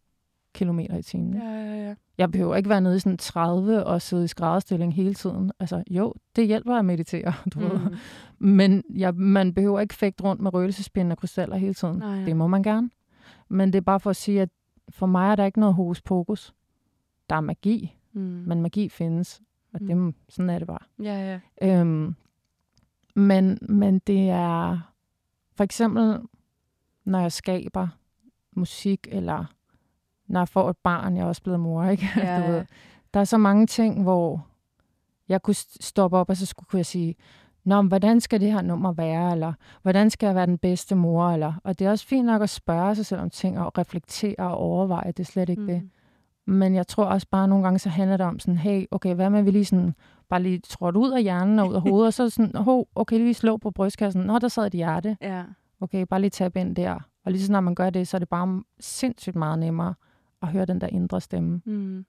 km i timen. Ja, ja, ja. Jeg behøver ikke være nede i sådan 30 og sidde i skrædderstilling hele tiden. Altså jo, det hjælper at meditere, du mm. ved. Men jeg, man behøver ikke fægte rundt med røgelsespind og krystaller hele tiden. Nej, ja. Det må man gerne. Men det er bare for at sige, at for mig er der ikke noget hokus pokus. Der er magi, Mm. men magi findes. Og det, Mm. sådan er det bare. Ja, ja. Øhm, men, men det er for eksempel, når jeg skaber musik, eller når jeg får et barn, jeg er også blevet mor, ikke? Ja, du ved, der er så mange ting, hvor jeg kunne st- stoppe op, og så skulle kunne jeg sige, Nå, men hvordan skal det her nummer være, eller hvordan skal jeg være den bedste mor, eller, og det er også fint nok at spørge sig selv om ting, og reflektere og overveje, det er slet ikke mm. det. Men jeg tror også bare, nogle gange så handler det om sådan, hey, okay, hvad med vi lige sådan, bare lige trådt ud af hjernen og ud af hovedet, og så sådan, ho, okay, lige slå på brystkassen. Nå, der sad et hjerte. Ja. Okay, bare lige tab ind der. Og lige så når man gør det, så er det bare sindssygt meget nemmere at høre den der indre stemme. Mm.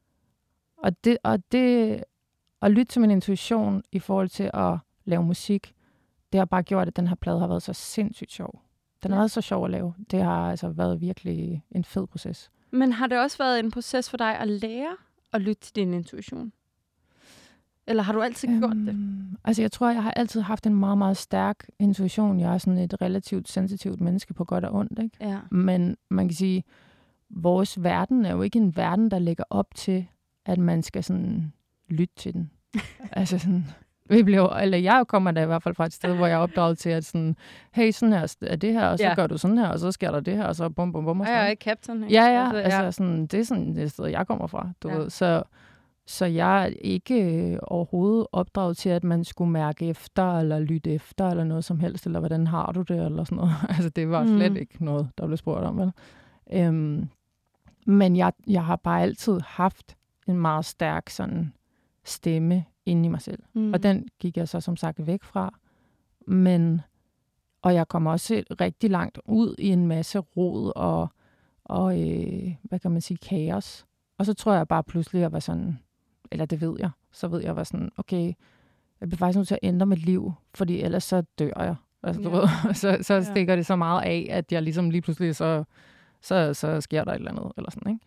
Og det, og det, at lytte til min intuition i forhold til at lave musik, det har bare gjort, at den her plade har været så sindssygt sjov. Den har været så sjov at lave. Det har altså været virkelig en fed proces. Men har det også været en proces for dig at lære at lytte til din intuition? Eller har du altid øhm. gjort det? Øhm, Altså, jeg tror, jeg har altid haft en meget, meget stærk intuition. Jeg er sådan et relativt sensitivt menneske på godt og ondt, ikke? Ja. Men man kan sige, vores verden er jo ikke en verden, der lægger op til, at man skal sådan lytte til den. altså sådan, Vi blev, eller jeg kommer da i hvert fald fra et sted, hvor jeg er opdraget til, at sådan, hey, sådan her er det her, og så Ja. gør du sådan her, og så sker der det her, og så bum, bum, bum, og sådan. jeg er noget. ikke captain. ikke? Ja, ja, Altså, altså, sådan, det er sådan det sted, jeg kommer fra, du Ja. ved. Så, så jeg er ikke øh, overhovedet opdraget til, at man skulle mærke efter, eller lytte efter, eller noget som helst, eller hvordan har du det, eller sådan noget. altså, det var slet Mm. ikke noget, der blev spurgt om, vel? Øhm, men jeg, jeg har bare altid haft en meget stærk sådan stemme inde i mig selv. Mm. Og den gik jeg så som sagt væk fra. Men, og jeg kom også rigtig langt ud i en masse rod og, og øh, hvad kan man sige, kaos. Og så tror jeg bare pludselig, at jeg var sådan, eller det ved jeg, så ved jeg, var sådan, okay, jeg bliver faktisk nødt til at ændre mit liv, fordi ellers så dør jeg. Altså, du Ja. ved, så, så Ja. stikker det så meget af, at jeg ligesom lige pludselig, så, så, så sker der et eller andet, eller sådan, ikke?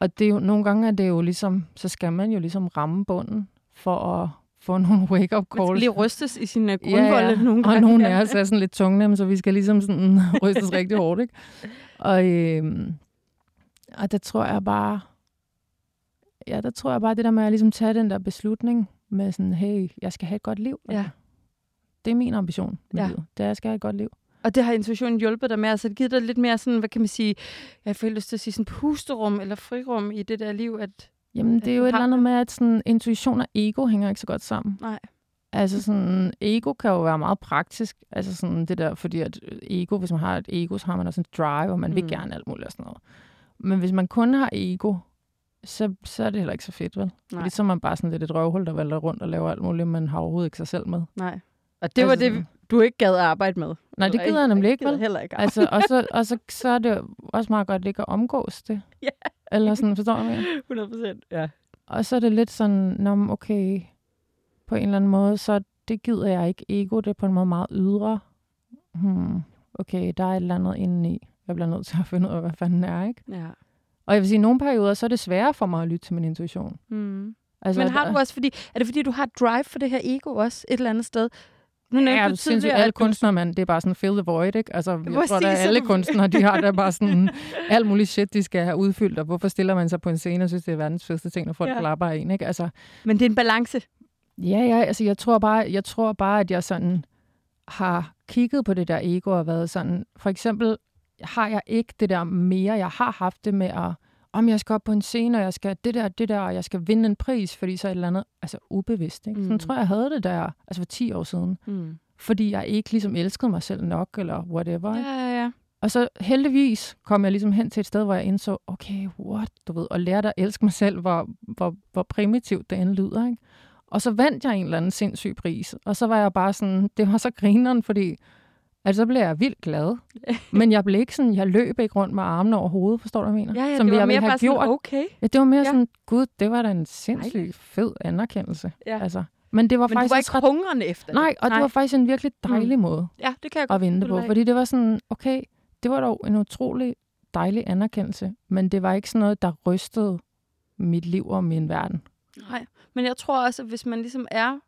Og det er jo, nogle gange er det jo ligesom, så skal man jo ligesom ramme bunden, for at få nogle wake-up Man skal calls. lige rystes i sin uh, grundvolde nogle gange. Og nogle ja. af os er sådan lidt tungnemme, så vi skal ligesom sådan rystes rigtig hårdt, ikke? Og, øhm, og der tror jeg bare, ja, der tror jeg bare, det der med at ligesom tage den der beslutning med sådan, hey, jeg skal have et godt liv. Ja. Altså. Det er min ambition med Ja. livet. Det er, at jeg skal have et godt liv. Og det har intuitionen hjulpet dig med. Altså, det givet dig lidt mere sådan, hvad kan man sige, jeg får lyst til at sige sådan pusterum eller frirum i det der liv, at Jamen, det er jo et eller andet med, at sådan, intuition og ego hænger ikke så godt sammen. nej. Altså sådan, ego kan jo være meget praktisk. Altså sådan det der, fordi at ego, hvis man har et ego, så har man også en drive, og man mm. vil gerne alt muligt og sådan noget. Men hvis man kun har ego, så, så er det heller ikke så fedt, vel? Nej. Fordi så er man bare sådan lidt et røvhul, der vælter rundt og laver alt muligt, men har overhovedet ikke sig selv med. Nej. Og det var Altså det, sådan- du ikke gad at arbejde med. Nej, det gider jeg nemlig ikke, vel? heller ikke. Altså, og så, og så, så er det også meget godt ikke at omgås det. Ja. Eller sådan, forstår du, mener? 100 procent. Ja. Og så er det lidt sådan, Nå, okay, på en eller anden måde, så det gider jeg ikke. Ego, det er på en måde meget ydre. Hmm, okay, der er et eller andet indeni. Jeg bliver nødt til at finde ud af, hvad fanden det er, ikke? ja. Og jeg vil sige, i nogle perioder, så er det sværere for mig at lytte til min intuition. Mm. Altså, Men har at- du også, fordi, er det fordi, du har drive for det her ego også et eller andet sted? Nu nævnte Ja, du tidligere, Alle at kunstnere, man, det er bare sådan fill the void, ikke? Altså, jeg Præcis, tror, at alle du- kunstnere, de har der bare sådan alt muligt shit, de skal have udfyldt, og hvorfor stiller man sig på en scene og synes, det er verdens fedeste ting, når folk ja. klapper af en, ikke? Altså, Men det er en balance. Ja, ja, altså jeg tror bare, jeg tror bare, at jeg sådan har kigget på det der ego og været sådan, for eksempel har jeg ikke det der mere, jeg har haft det med at, om jeg skal op på en scene, og jeg skal det der, det der, og jeg skal vinde en pris, fordi så et eller andet, altså ubevidst, ikke? Sådan Mm. tror jeg, jeg havde det der, altså for 10 år siden, Mm. fordi jeg ikke ligesom elskede mig selv nok, eller whatever, Ja, ja, ja. Og så heldigvis kom jeg ligesom hen til et sted, hvor jeg indså, okay, what, du ved, og lærte at elske mig selv, hvor, hvor, hvor primitivt det end lyder, ikke? Og så vandt jeg en eller anden sindssyg pris, og så var jeg bare sådan, det var så grineren, fordi altså, så blev jeg vildt glad. Men jeg blev ikke sådan, jeg løb ikke rundt med armene over hovedet, forstår du, hvad jeg mener? Ja, ja, Som det var jeg mere have bare sådan, gjort. okay. Ja, det var mere Ja. sådan, gud, det var da en sindssygt Dejligt. fed anerkendelse. Ja. Altså, men det var Men du faktisk var også ikke ret... hungrende efter det. Nej, og det var faktisk en virkelig dejlig mm. måde Ja, det kan jeg at følge på. dig i. Fordi det var sådan, okay, det var dog en utrolig dejlig anerkendelse, men det var ikke sådan noget, der rystede mit liv og min verden. Nej, men jeg tror også, at hvis man ligesom er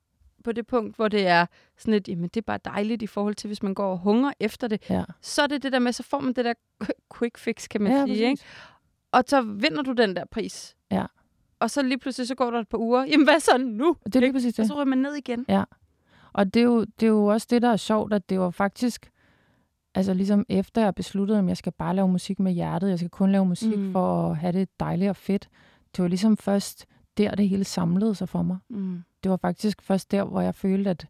på det punkt, hvor det er sådan lidt, jamen det er bare dejligt i forhold til, hvis man går og hungrer efter det, Ja, så er det det der med, så får man det der quick fix, kan man ja sige, ikke? Og så vinder du den der pris. Ja. Og så lige pludselig, så går der et par uger. Jamen hvad så nu? Det er lige præcis Og det. så ryger man ned igen. Og det er, jo, det er jo også det, der er sjovt, at det var faktisk, altså ligesom efter jeg besluttede, om jeg skal bare lave musik med hjertet, jeg skal kun lave musik mm. for at have det dejligt og fedt. Det var ligesom først der, det hele samlede sig for mig. Mm. Det var faktisk først der, hvor jeg følte, at,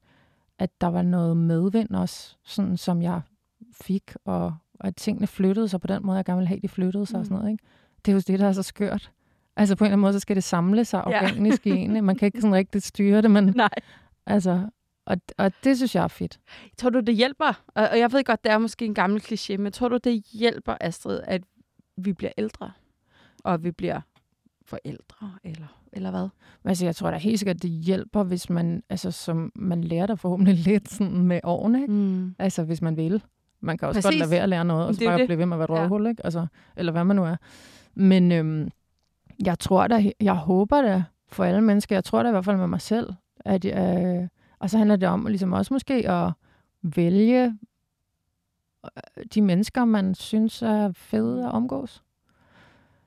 at der var noget medvind også, sådan som jeg fik, og, og at tingene flyttede sig på den måde, jeg gerne ville have, de flyttede sig mm. og sådan noget. Ikke? Det er jo det, der er så skørt. Altså på en eller anden måde, så skal det samle sig Ja. organisk i en. Man kan ikke sådan rigtig styre det, men Nej. altså, og, og det synes jeg er fedt. Tror du, det hjælper? Og og jeg ved godt, det er måske en gammel kliché, men tror du, det hjælper, Astrid, at vi bliver ældre? Og vi bliver forældre, eller, eller hvad? Altså, jeg tror da helt sikkert, det hjælper, hvis man, altså, som man lærer der forhåbentlig lidt sådan med årene, ikke? Mm. Altså, hvis man vil. Man kan også Præcis. godt lade være at lære noget, og så Det bare det. blive ved med at være et Ja. ikke? Altså, eller hvad man nu er. Men øhm, jeg tror da, jeg håber da for alle mennesker, jeg tror da i hvert fald med mig selv, at øh, og så handler det om ligesom også måske at vælge øh, de mennesker, man synes er fede at omgås.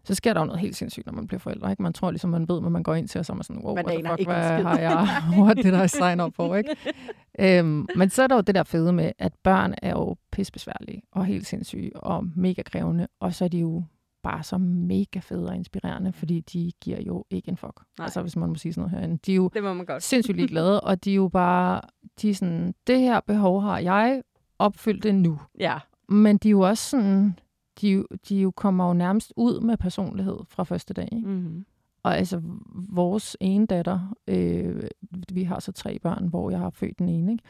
Så sker der jo noget helt sindssygt, når man bliver forældre. Ikke? Man tror ligesom, man ved, hvad man går ind til, og så er man sådan, wow, Man what the fuck, hvad har jeg, what did I sign up for, ikke? øhm, men så er der jo det der fede med, at børn er jo pissebesværlige, og helt sindssyge, og mega krævende, og så er de jo bare så mega fede og inspirerende, fordi de giver jo ikke en fuck. Nej. Altså, hvis man må sige sådan noget herinde. De er jo Det må man godt. sindssygt ligeglade, og de er jo bare, de er sådan, det her behov har jeg, opfyldt det nu. Ja. Men de er jo også sådan, de, de jo kommer jo nærmest ud med personlighed fra første dag. Ikke? Mm-hmm. Og altså, vores ene datter, øh, vi har så tre børn, hvor jeg har født den ene, ikke?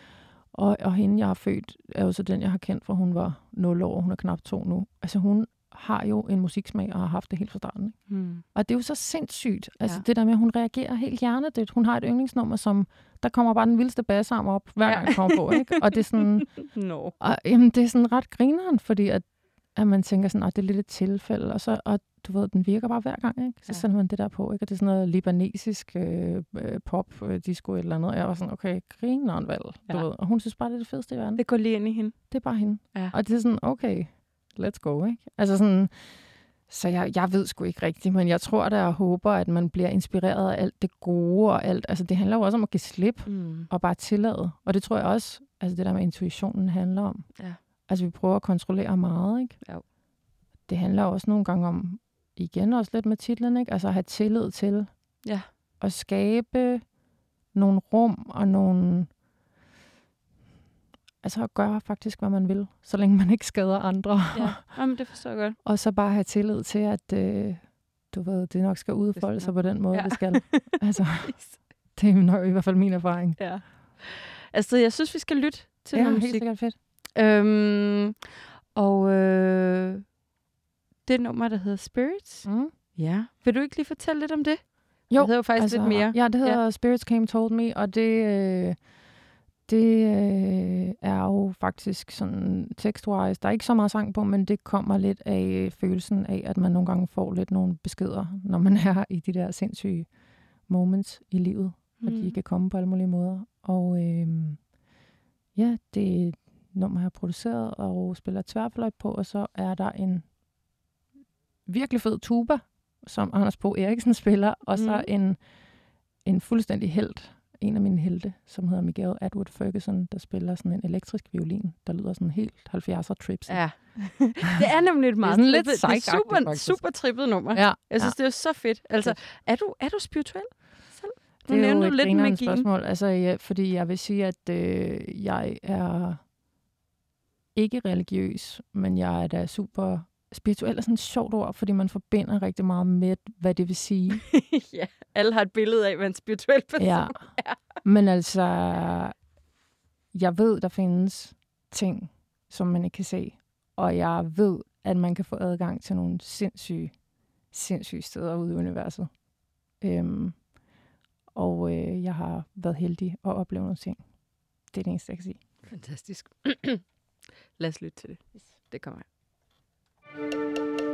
Og, og hende, jeg har født, er jo så den, jeg har kendt, fra hun var 0 år. Hun er knap to nu. Altså, hun har jo en musiksmag og har haft det helt fra starten. Ikke? Mm. Og det er jo så sindssygt. Altså Ja. det der med, at hun reagerer helt hjernedødt. Hun har et yndlingsnummer, som der kommer bare den vildeste bassarm op, hver Ja. gang den kommer på. Ikke? Og det er sådan, No. og, jamen, det er sådan ret grineren, fordi at, at man tænker sådan, at det er lidt et tilfælde, og så, og du ved, den virker bare hver gang, ikke? Så Ja. sætter man det der på, ikke? Og det er sådan noget libanesisk øh, øh, pop, øh, disco eller andet. Og jeg var sådan, okay, grineren du Ja. ved. Og hun synes bare, det er det fedeste i verden. Det går lige ind i hende. Det er bare hende. Ja. Og det er sådan, okay, let's go, ikke? Altså sådan, så jeg, jeg ved sgu ikke rigtigt, men jeg tror da og håber, at man bliver inspireret af alt det gode og alt. Altså det handler jo også om at give slip Mm. og bare tillade. Og det tror jeg også, altså det der med intuitionen handler om. Ja. Altså vi prøver at kontrollere meget, ikke? Jo. Det handler også nogle gange om, igen også lidt med titlen, ikke? Altså at have tillid til Ja. at skabe nogle rum og nogle... Altså at gøre faktisk, hvad man vil, så længe man ikke skader andre. Ja. Jamen, det forstår jeg godt. Og så bare have tillid til, at øh, du ved, det nok skal udfolde sig på den måde, Ja. ja. det skal. Altså, det er nok i hvert fald min erfaring. ja. Altså, jeg synes, vi skal lytte til Ja, noget helt musik. sikkert fedt. Øhm, og øh, det nummer, der hedder Spirits. Mm. Ja. Vil du ikke lige fortælle lidt om det? Jo, det hedder jo faktisk altså, lidt mere. Ja, det hedder ja. Spirits Came Told Me, og det, øh, det øh, er jo faktisk sådan tekstwise. Der er ikke så meget sang på, men det kommer lidt af følelsen af, at man nogle gange får lidt nogle beskeder, når man er i de der sindssyge moments i livet, mm. at de kan komme på alle mulige måder. Og øh, ja, det et nummer, jeg har produceret og spiller tværfløjt på, og så er der en virkelig fed tuba, som Anders Bo Eriksen spiller, og så Mm. en, en fuldstændig held, en af mine helte, som hedder Miguel Edward Ferguson, der spiller sådan en elektrisk violin, der lyder sådan helt 70'er trips. Ja. det er nemlig et meget sådan lidt det er psych-agtigt, super, faktisk. super trippet nummer. ja, Jeg synes, ja. det er så fedt. Altså, er du, er du spirituel selv? Nu det er nævnte jo du lidt magien. spørgsmål, altså, ja, fordi jeg vil sige, at øh, jeg er ikke religiøs, men jeg er da super spirituel er sådan et sjovt ord, fordi man forbinder rigtig meget med, hvad det vil sige. ja, alle har et billede af, hvad en spirituel person Ja. Men altså, jeg ved, der findes ting, som man ikke kan se. Og jeg ved, at man kan få adgang til nogle sindssyge, sindssyge steder ude i universet. Øhm, og øh, jeg har været heldig at opleve nogle ting. Det er det eneste, jeg kan sige. Fantastisk. Lad os lytte til det. Det kommer her.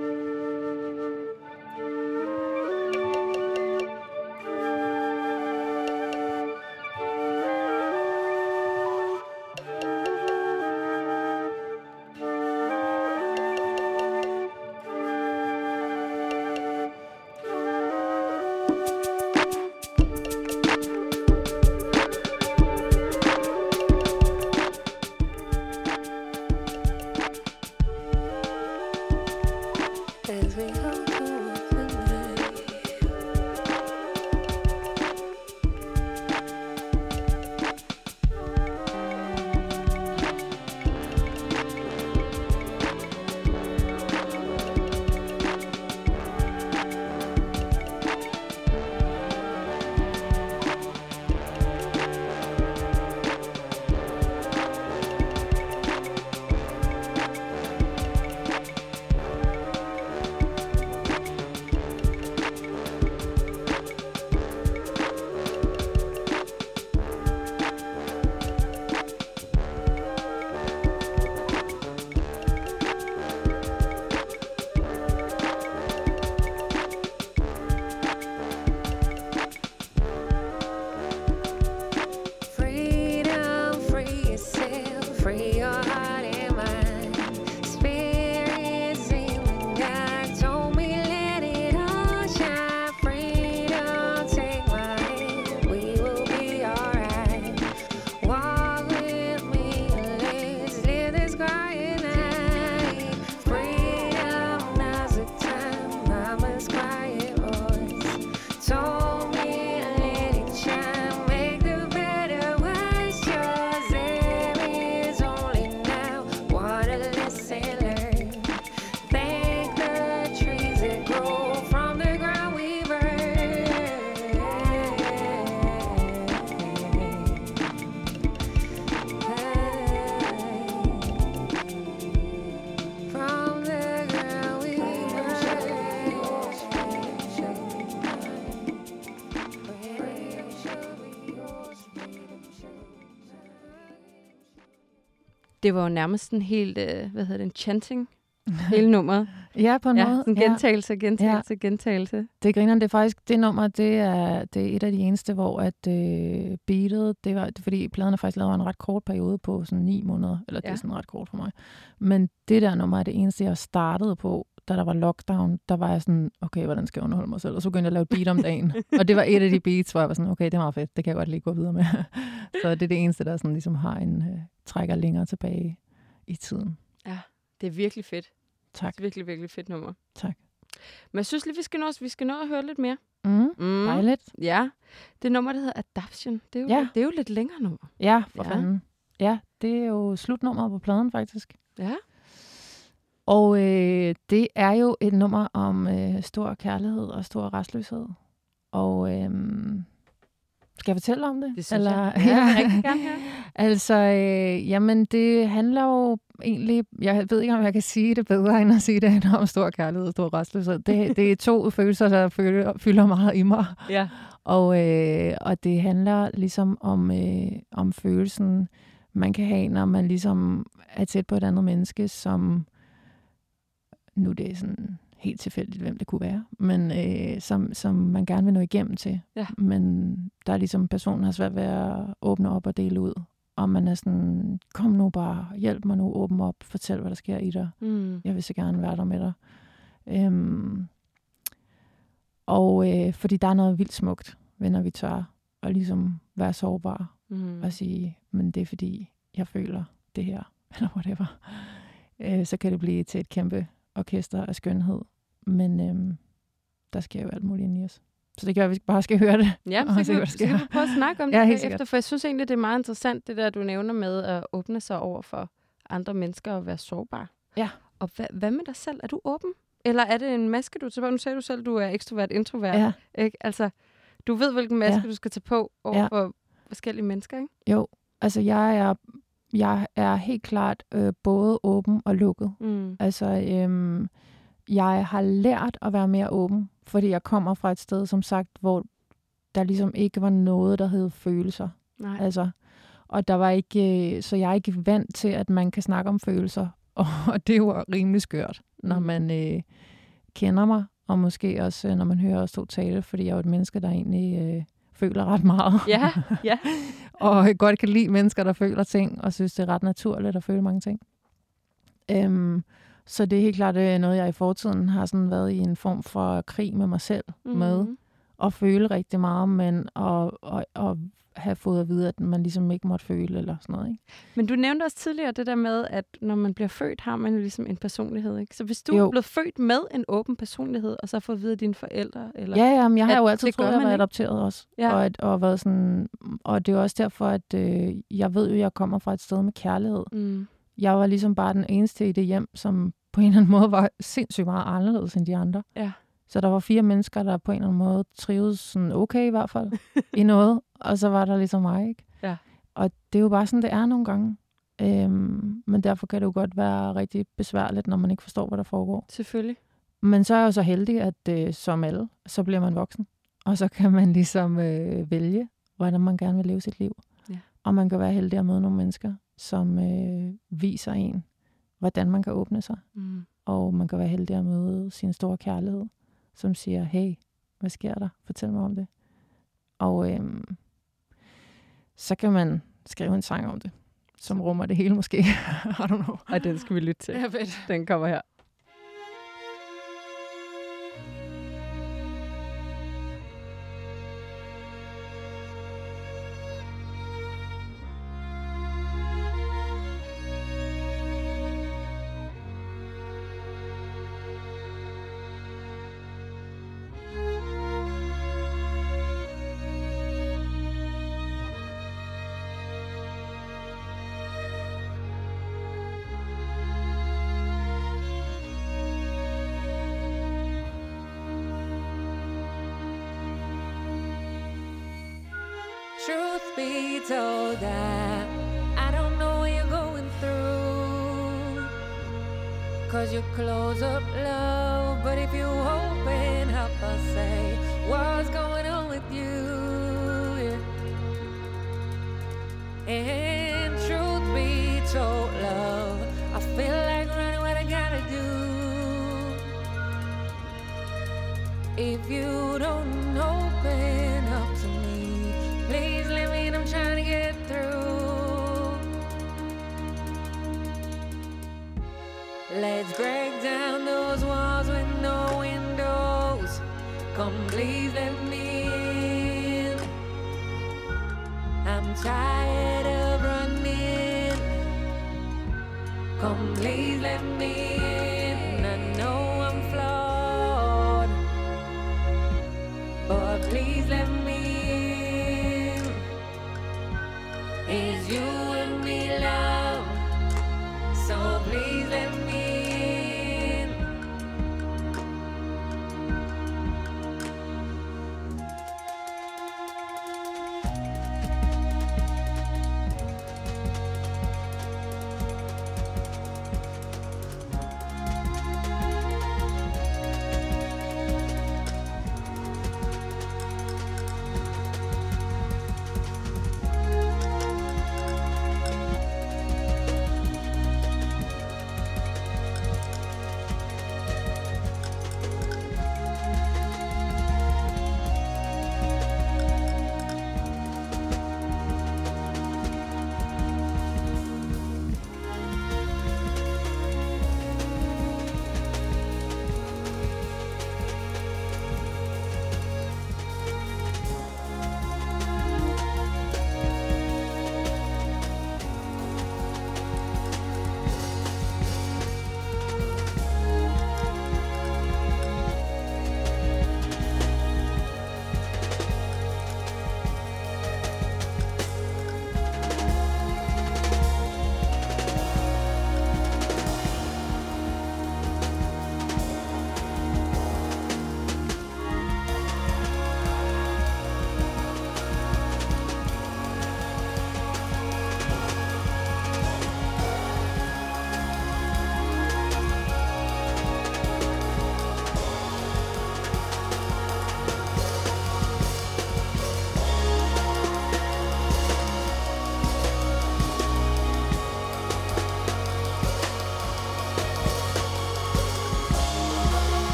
Det var jo nærmest en helt, øh, hvad hedder det, en chanting, hele nummeret. ja, på en Ja, måde. sådan gentagelse, gentagelse, ja. gentagelse. Det griner, det er faktisk, det nummer, det er, det er et af de eneste, hvor at øh, beatet, det var, fordi pladen er faktisk lavet over en ret kort periode på sådan ni måneder, eller det Ja. er sådan ret kort for mig. Men det der nummer er det eneste, jeg startede på, da der var lockdown, der var jeg sådan, okay, hvordan skal jeg underholde mig selv? Og så begyndte jeg at lave beat om dagen. og det var et af de beats, hvor jeg var sådan, okay, det er meget fedt, det kan jeg godt lige gå videre med. så det er det eneste, der sådan ligesom har en, øh, trækker længere tilbage i tiden. Det er virkelig fedt. Tak. Det er virkelig, virkelig fedt nummer. Tak. Men jeg synes lige, vi skal nå, vi skal nå at høre lidt mere. Mm, Mm. dejligt. Ja, det nummer, der hedder Adaption. Det er jo, Ja. det er jo lidt længere nummer. Ja, for Ja. ja. fanden. Ja, det er jo slutnummeret på pladen, faktisk. Ja. Og øh, det er jo et nummer om øh, stor kærlighed og stor restløshed. Og øh, skal jeg fortælle om det? Det synes jeg. Ja, vil rigtig gerne altså, øh, jamen det handler jo egentlig, jeg ved ikke, om jeg kan sige det bedre, end at sige, det handler om stor kærlighed og stor restløshed. Det, det er to følelser, der føler, fylder meget i mig. Ja. Og, øh, og det handler ligesom om, øh, om følelsen, man kan have, når man ligesom er tæt på et andet menneske, som nu er det sådan helt tilfældigt, hvem det kunne være, men øh, som, som man gerne vil nå igennem til. Ja. Men der er ligesom, personen har svært ved at åbne op og dele ud. Og man er sådan, kom nu bare, hjælp mig nu, åbne op, fortæl, hvad der sker i dig Mm. jeg vil så gerne være der med dig. Øhm, og øh, fordi der er noget vildt smukt ved, når vi tør at ligesom være sårbare Mm. og sige, men det er fordi, jeg føler det her, eller whatever. Øh, så kan det blive til et kæmpe orkester af skønhed. Men øhm, der sker jo alt muligt ind i os. Så det gør, at vi bare skal høre det. Ja, så se, kan, vi, så sker. vi prøve at snakke om Ja, det sikkert. for jeg synes egentlig, det er meget interessant, det der, du nævner med at åbne sig over for andre mennesker og være sårbar. Ja. Og hvad, hvad med dig selv? Er du åben? Eller er det en maske, du tager på? Nu sagde du selv, du er ekstrovert, introvert. Ja, Ikke? Altså, du ved, hvilken maske Ja. du skal tage på over Ja. for forskellige mennesker, ikke? jo. Altså, jeg er, jeg er helt klart øh, både åben og lukket. Mm. Altså, øhm, jeg har lært at være mere åben, fordi jeg kommer fra et sted, som sagt, hvor der ligesom ikke var noget, der hed følelser. Nej. Altså, og der var ikke, øh, så jeg er ikke vant til, at man kan snakke om følelser. Og det jo rimelig skørt, når Mm. man øh, kender mig, og måske også, øh, når man hører os to tale, fordi jeg er jo et menneske, der egentlig øh, føler ret meget. Ja, ja. og godt kan lide mennesker, der føler ting, og synes, det er ret naturligt at føle mange ting. Øhm, så det er helt klart øh, noget, jeg i fortiden har sådan været i en form for krig med mig selv mm. med. Mhm. At føle rigtig meget, men at, at, at have fået at vide, at man ligesom ikke måtte føle eller sådan noget. Ikke? Men du nævnte også tidligere det der med, at når man bliver født, har man jo ligesom en personlighed. Ikke? Så hvis du Jo. er blevet født med en åben personlighed, og så fået at vide af dine forældre, eller Ja, ja, men jeg har jo altid troet, at jeg var adopteret også. Ja. Og, at, og, været sådan, og det er jo også derfor, at øh, jeg ved jo, at jeg kommer fra et sted med kærlighed. mm. Jeg var ligesom bare den eneste i det hjem, som på en eller anden måde var sindssygt meget anderledes end de andre. Ja. Så der var fire mennesker, der på en eller anden måde trivedes sådan okay i hvert fald i noget, og så var der ligesom mig, ikke? Ja. Og det er jo bare sådan, det er nogle gange. Øhm, men derfor kan det jo godt være rigtig besværligt, når man ikke forstår, hvad der foregår. selvfølgelig. Men så er jeg jo så heldig, at øh, som alle, så bliver man voksen. Og så kan man ligesom øh, vælge, hvordan man gerne vil leve sit liv. Ja. Og man kan være heldig at møde nogle mennesker, som øh, viser en, hvordan man kan åbne sig. Mm. Og man kan være heldig at møde sin store kærlighed, som siger, hey, hvad sker der? Fortæl mig om det. Og øhm, så kan man skrive en sang om det, som rummer det hele måske. I don't know. Og den skal vi lytte til. Ja, fedt. Den kommer her. And truth be told, love. I feel like running what I gotta do. If you don't open up to me, please let me in. I'm trying to get through. Let's break down those walls with no windows. Come, please let me in. I'm tired please let me in.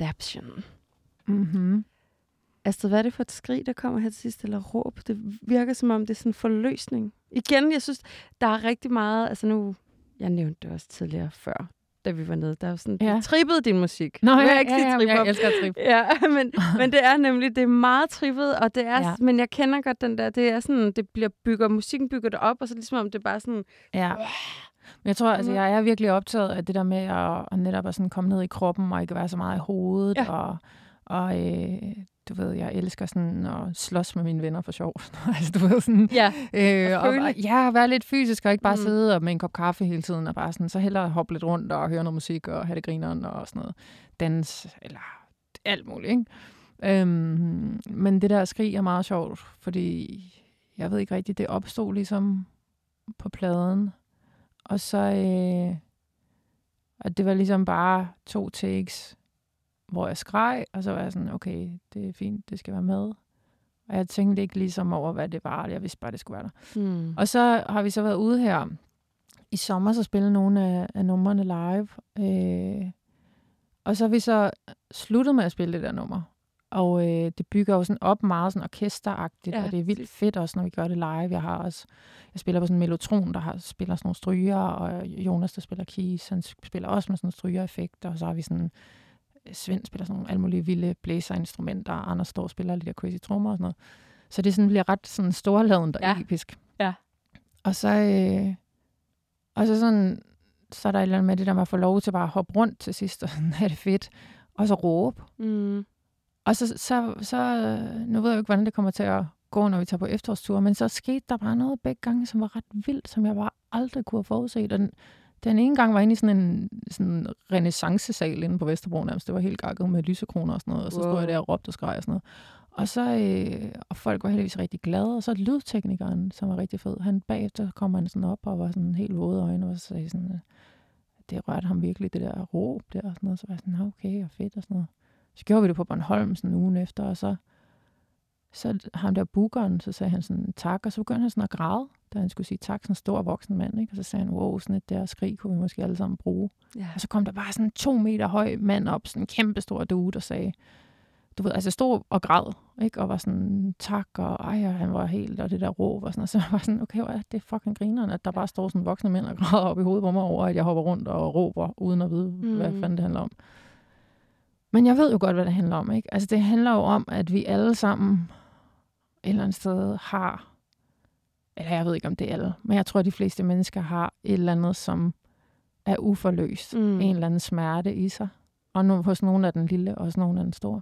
Adaption. Mm-hmm. Astrid, hvad er det for et skrig, der kommer her til sidst, eller råb? Det virker som om, det er sådan en forløsning. Igen, jeg synes, der er rigtig meget, altså nu, jeg nævnte det også tidligere før, da vi var nede, der er jo sådan, ja. Ja. trippet din musik. Nå, ja, jeg ikke ja, ja, trip jeg elsker trip. Ja, men, men det er nemlig, det er meget trippet, og det er, ja. Ja. men jeg kender godt den der, det er sådan, det bliver bygger, musikken bygger det op, og så ligesom om det bare sådan, Ja. Men jeg tror, altså, Mhm. jeg er virkelig optaget af det der med at, at netop at sådan komme ned i kroppen, og ikke være så meget i hovedet, Ja. og, og øh, du ved, jeg elsker sådan at slås med mine venner for sjov. altså, du ved, sådan, ja, øh, og, og, ja, være lidt fysisk, og ikke bare mm. sidde og med en kop kaffe hele tiden, og bare sådan, så hellere hoppe lidt rundt og høre noget musik, og have det grineren, og sådan noget. Dans, eller alt muligt, ikke? Øhm, men det der skrig er meget sjovt, fordi jeg ved ikke rigtigt, det opstod ligesom på pladen. Og så, øh, og det var ligesom bare to takes, hvor jeg skreg, og så var jeg sådan, okay, det er fint, det skal være med. Og jeg tænkte ikke ligesom over, hvad det var. Jeg vidste bare, det skulle være der. hmm. Og så har vi så været ude her i sommer, så spille nogle af, af numrene live. Øh, og så har vi så sluttet med at spille det der nummer. Og øh, det bygger jo sådan op meget sådan orkesteragtigt, Ja. og det er vildt fedt også, når vi gør det live. Jeg har også, jeg spiller på sådan en mellotron, der har, spiller sådan nogle stryger, og Jonas, der spiller keys, han spiller også med sådan nogle strygereffekter, og så har vi sådan Svend spiller sådan nogle alle mulige vilde blæserinstrumenter, og Anders står og spiller lidt af crazy trommer og sådan noget. Så det sådan bliver ret sådan storladent og Ja. episk. Ja. Og så, øh, og så sådan, så er der et eller andet med det der med at få lov til bare at hoppe rundt til sidst, og sådan, er det fedt. Og så råbe. Mm. Og så, så, så, nu ved jeg jo ikke, hvordan det kommer til at gå, når vi tager på efterårstur, men så skete der bare noget begge gange, som var ret vildt, som jeg bare aldrig kunne have forudset. Og den, den ene gang var inde i sådan en sådan renaissancesal inde på Vesterbro nærmest. Det var helt gakket med lysekroner og sådan noget. Og så stod Wow. jeg der og råbte og skreg og sådan noget. Og så, øh, og folk var heldigvis rigtig glade. Og så lydteknikeren, som var rigtig fed, han bagefter kom han sådan op og var sådan helt våde øjne, og så sagde sådan, øh, det rørte ham virkelig, det der råb der og sådan noget. Så var jeg sådan, "Nå, okay, og fedt og sådan noget. Så gjorde vi det på Bornholm sådan ugen efter, og så, så ham der bookeren, så sagde han sådan tak, og så begyndte han sådan at græde, da han skulle sige tak, sådan en stor voksen mand, ikke? Og så sagde han, wow, sådan et der skrig kunne vi måske alle sammen bruge. Ja. Og så kom der bare sådan en to meter høj mand op, sådan en kæmpe stor dude, og sagde, du ved, altså stod og græd, ikke? Og var sådan, tak, og ej, og han var helt, og det der råb, og sådan, og så var sådan, okay, hvor er det fucking grineren, at der bare står sådan voksne mænd og græder op i hovedet på mig over, at jeg hopper rundt og råber, uden at vide, mm. hvad fanden det handler om. Men jeg ved jo godt, hvad det handler om, ikke? Altså, det handler jo om, at vi alle sammen et eller andet sted har, eller jeg ved ikke, om det er alle, men jeg tror, at de fleste mennesker har et eller andet, som er uforløst. Mm. En eller anden smerte i sig. Og nu, hos nogle af den lille, og hos nogle af den store.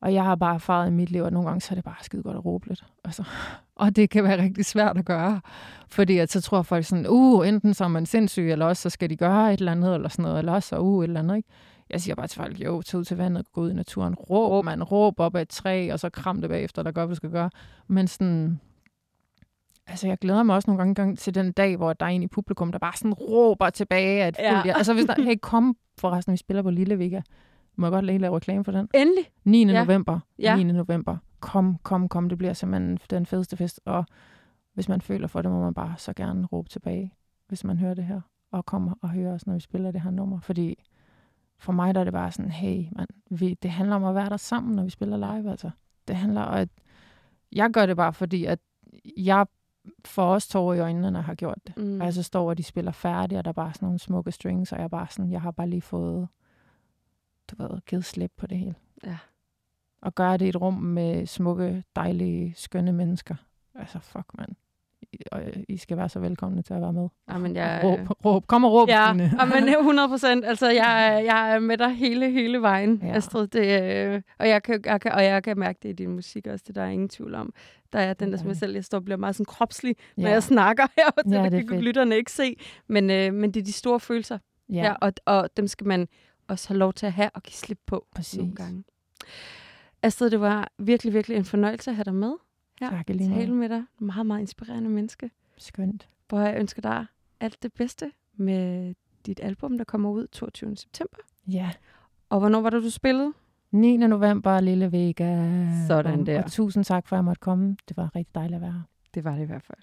Og jeg har bare erfaret i mit liv, at nogle gange så er det bare skide godt at råbe lidt. Altså, og det kan være rigtig svært at gøre. Fordi at så tror folk sådan, uh, enten så er man sindssyg, eller også så skal de gøre et eller andet, eller sådan noget, eller også så uh, et eller andet, ikke? Jeg siger bare til folk, jo, tag ud til vandet, gå ud i naturen, råb, man, råb op ad et træ, og så kram det bagefter, der gør, hvad du skal gøre. Men sådan, altså jeg glæder mig også nogle gange gang til den dag, hvor der er en i publikum, der bare sådan råber tilbage, at Ja. ja. altså hvis der, hey, kom forresten, vi spiller på Lille Vega. Må jeg godt lige lave reklame for den? Endelig. 9. Ja. November. Ja. 9. november. Kom, kom, kom. Det bliver simpelthen den fedeste fest. Og hvis man føler for det, må man bare så gerne råbe tilbage, hvis man hører det her. Og kommer og hører os, når vi spiller det her nummer. Fordi for mig der er det bare sådan, hey, man, vi, det handler om at være der sammen, når vi spiller live. Altså. Det handler om, at jeg gør det bare, fordi at jeg får også tårer i øjnene, når jeg har gjort det. Mm. Og jeg så står, og de spiller færdigt, og der er bare sådan nogle smukke strings, og jeg er bare sådan, jeg har bare lige fået, du ved, givet slip på det hele. Ja. Og gøre det i et rum med smukke, dejlige, skønne mennesker. Altså, fuck, mand. I, og øh, I skal være så velkomne til at være med. Jamen, jeg, Råb, råb. Kom og råb, Ja, Stine. men 100 procent. Altså, jeg, er- jeg er med dig hele, hele vejen, ja. Astrid. Det, øh, og, jeg kan, jeg kan, og jeg kan mærke det i din musik også, det der er ingen tvivl om. Der er den der, som jeg selv jeg står og bliver meget sådan kropslig, ja. når jeg snakker her, og det, Ja, det kan lytterne ikke se. Men, øh, men det er de store følelser, ja. ja, Ja, og, og dem skal man også have lov til at have og give slip på præcis. nogle gange. Astrid, det var virkelig, virkelig en fornøjelse at have dig med. Ja, Tak lige Tale med dig. Meget, meget inspirerende menneske. Skønt. Hvor jeg ønsker dig alt det bedste med dit album, der kommer ud 22. september. Ja. Og hvornår var det, du spillede? 9. november, Lille Vega. Sådan der. Og tusind tak for, at jeg måtte komme. Det var rigtig dejligt at være her. Det var det i hvert fald.